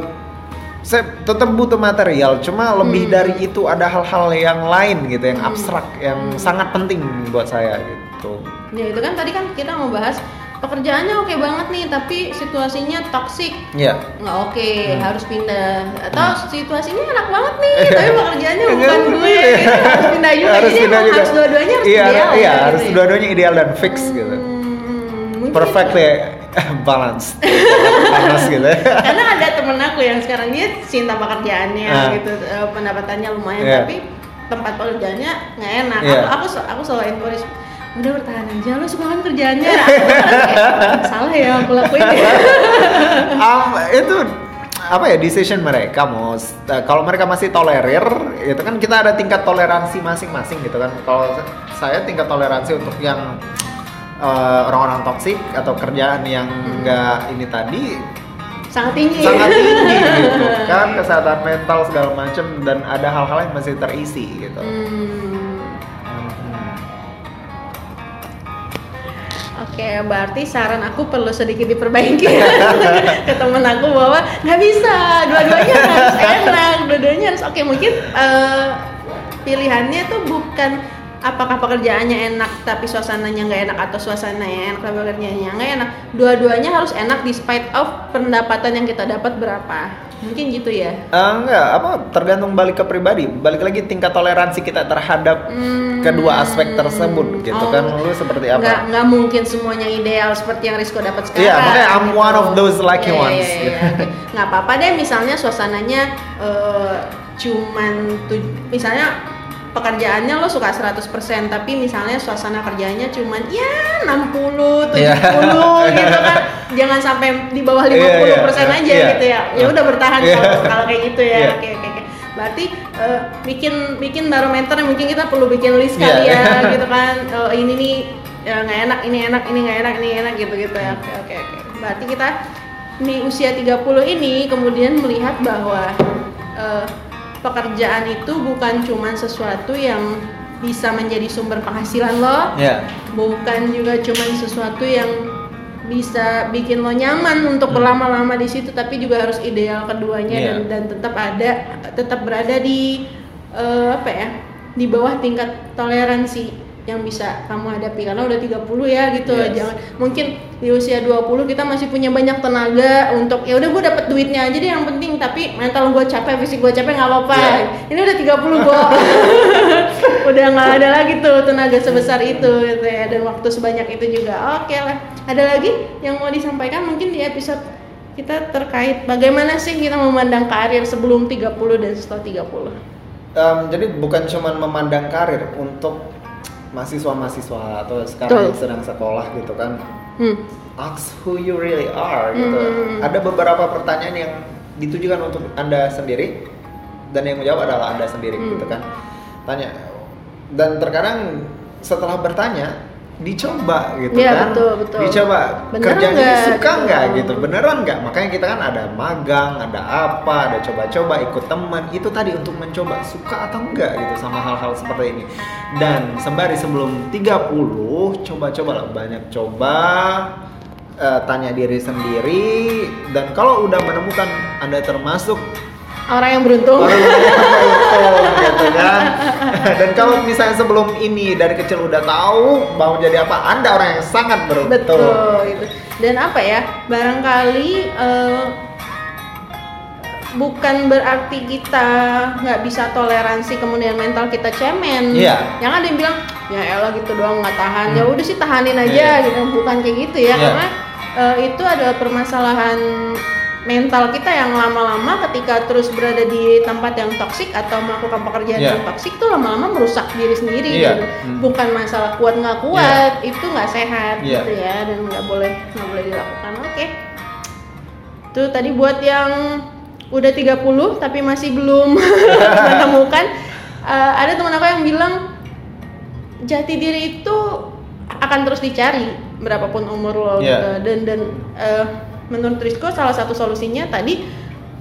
saya tetap butuh material cuma lebih Hmm. dari itu ada hal-hal yang lain gitu yang Hmm. abstrak yang Hmm. sangat penting buat saya gitu Ya itu kan tadi kan kita mau bahas pekerjaannya oke banget nih, tapi situasinya toksik. ya nggak oke Hmm. harus pindah. Atau situasinya enak banget nih <laughs> tapi pekerjaannya bukan gue gitu, harus pindah juga harus Jadi pindah juga. harus dua-duanya harus iya, ideal iya ya, harus gitu ya. dua-duanya ideal dan fix gitu. Hmm, mungkin perfectly <laughs> balanced. <laughs> Balance gitu. Ya karena ada temen aku yang sekarang dia cinta pekerjaannya Ah. gitu. Eh, pendapatannya lumayan Iya. tapi tempat pekerjaannya nggak enak. Iya. aku aku aku selalu encourage udah bertahan aja. Lo suka kan kerjaannya? Salah ya aku lakuin um, itu apa ya decision mereka mau uh, kalau mereka masih tolerir itu kan kita ada tingkat toleransi masing-masing gitu kan. Kalau saya tingkat toleransi untuk yang uh, orang-orang toksik atau kerjaan yang enggak ini tadi sangat tinggi. sangat tinggi gitu <laughs> kan kesehatan mental segala macam dan ada hal-hal yang masih terisi gitu. Hmm. Hmm. Oke, berarti saran aku perlu sedikit diperbaiki <laughs> ke temen aku bahwa nggak bisa, dua-duanya harus enak, dua-duanya harus oke. Mungkin eh, pilihannya tuh bukan apakah pekerjaannya enak tapi suasananya nggak enak atau suasananya enak tapi pekerjaannya nggak enak. Dua-duanya harus enak despite of pendapatan yang kita dapat berapa. Mungkin gitu ya. Eh, enggak, apa tergantung balik ke pribadi. Balik lagi tingkat toleransi kita terhadap Hmm. kedua aspek tersebut gitu Oh. kan. Lu seperti nggak apa? nggak mungkin semuanya ideal seperti yang Rizko dapat sekarang. Iya, makanya I'm one of those lucky Iya, ones, iya, iya, gitu. oke. nggak apa-apa deh misalnya suasananya eh, cuman tuj- misalnya pekerjaannya lo suka 100% tapi misalnya suasana kerjanya cuman ya 60 70 Iya. gitu kan <laughs> jangan sampai di bawah 50% Iya, iya, aja iya. gitu ya ya udah bertahan Iya. kalau kalau kayak gitu ya Iya. oke oke oke berarti eh, bikin bikin barometer mungkin kita perlu bikin list Iya. kali ya <laughs> gitu kan Oh, ini nih ya nggak enak ini enak ini nggak enak ini enak gitu gitu ya oke oke oke berarti kita di usia 30 ini kemudian melihat bahwa eh, pekerjaan itu bukan cuman sesuatu yang bisa menjadi sumber penghasilan lo Iya. bukan juga cuman sesuatu yang bisa bikin lo nyaman untuk Hmm. berlama-lama di situ tapi juga harus ideal keduanya Iya. dan dan tetap ada tetap berada di eh, apa ya di bawah tingkat toleransi yang bisa kamu hadapi. Karena udah 30 ya gitu. Yes. jangan mungkin di usia 20 kita masih punya banyak tenaga untuk ya udah gue dapet duitnya aja deh yang penting. Tapi mental gue capek fisik gue capek nggak apa-apa. Iya. ini udah 30 gue <laughs> udah nggak ada lagi tuh tenaga sebesar itu gitu ya. Dan waktu sebanyak itu juga. Oke lah. Ada lagi yang mau disampaikan mungkin di episode kita terkait bagaimana sih kita memandang karir sebelum 30 dan setelah 30 Em, jadi bukan cuman memandang karir untuk mahasiswa-mahasiswa atau sekarang yang Betul. sedang sekolah gitu kan. hmm. Ask who you really are gitu. Hmm. Ada beberapa pertanyaan yang ditujukan untuk anda sendiri dan yang menjawab adalah anda sendiri Hmm. gitu kan. Tanya dan terkadang setelah bertanya dicoba gitu Iya, kan. betul, betul. Dicoba Beneran kerjanya nggak suka gitu? nggak gitu. Beneran nggak? Makanya kita kan ada magang, ada apa, ada coba-coba ikut teman. Itu tadi untuk mencoba suka atau enggak gitu sama hal-hal seperti ini. Dan sembari sebelum 30, coba-coba lah banyak coba eh, tanya diri sendiri dan kalau udah menemukan Anda termasuk orang yang beruntung orang yang beruntung <laughs> gitu kan. Dan kalau misalnya sebelum ini dari kecil udah tahu mau jadi apa, Anda orang yang sangat beruntung. Betul itu. Dan apa ya? Barangkali eh, bukan berarti kita nggak bisa toleransi kemudian mental kita cemen. Iya. Yang ada yang bilang ya elah gitu doang nggak tahan. Hmm. Ya udah sih tahanin aja Iya. gitu. Bukan kayak gitu ya. Iya. Karena eh, itu adalah permasalahan mental kita yang lama-lama ketika terus berada di tempat yang toksik atau melakukan pekerjaan Iya. yang toksik tuh lama-lama merusak diri sendiri Iya. gitu. Hmm. Bukan masalah kuat nggak kuat, itu nggak sehat Iya. gitu ya dan nggak boleh nggak boleh dilakukan. Oke. Itu tadi buat yang udah 30 tapi masih belum <laughs> menemukan eh, ada teman aku yang bilang jati diri itu akan terus dicari berapapun umur lo Iya. gitu dan dan eh, menurut Rizko salah satu solusinya tadi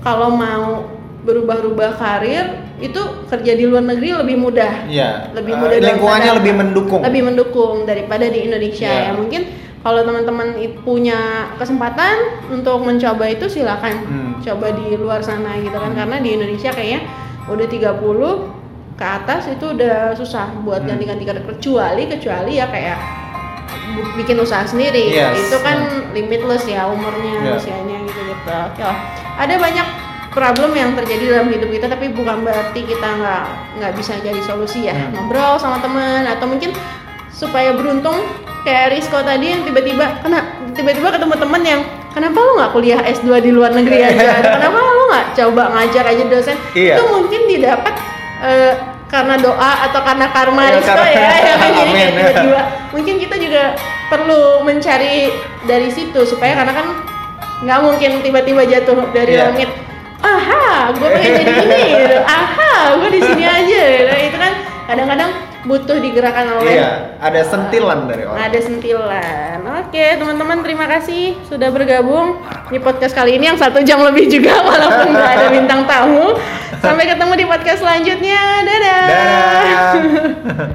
kalau mau berubah-ubah karir itu kerja di luar negeri lebih mudah Iya. lebih Eh, mudah dalam lingkungannya lebih mendukung. lebih mendukung daripada di Indonesia Iya. ya mungkin kalau teman-teman punya kesempatan untuk mencoba itu silakan Hmm. coba di luar sana gitu kan karena di Indonesia kayaknya udah 30 ke atas itu udah susah buat Hmm. ganti-ganti karir kecuali kecuali ya kayak bikin usaha sendiri Yes. itu kan limitless ya umurnya Yeah. usianya gitu gitu oke lah ada banyak problem yang terjadi dalam hidup kita tapi bukan berarti kita nggak nggak bisa jadi solusi ya Hmm. ngobrol sama teman atau mungkin supaya beruntung kayak Rizko tadi yang tiba-tiba kena tiba-tiba ketemu temen yang kenapa lu nggak kuliah S2 di luar negeri aja <laughs> kenapa lu nggak coba ngajar aja dosen Iya. itu mungkin didapat eh, karena doa atau karena karma Ya, Risto karena- ya yang <laughs> jadi Amin, ya. tiba-tiba mungkin kita juga perlu mencari dari situ supaya karena kan nggak mungkin tiba-tiba jatuh dari Iya. langit aha gue pengen jadi ini gitu. aha gue di sini aja gitu. itu kan kadang-kadang butuh digerakkan oleh Iya, ada sentilan dari orang. ada sentilan. Oke, teman-teman terima kasih sudah bergabung di podcast kali ini yang satu jam lebih juga <laughs> walaupun nggak ada bintang tamu. Sampai ketemu di podcast selanjutnya. Dadah. Dadah. <laughs>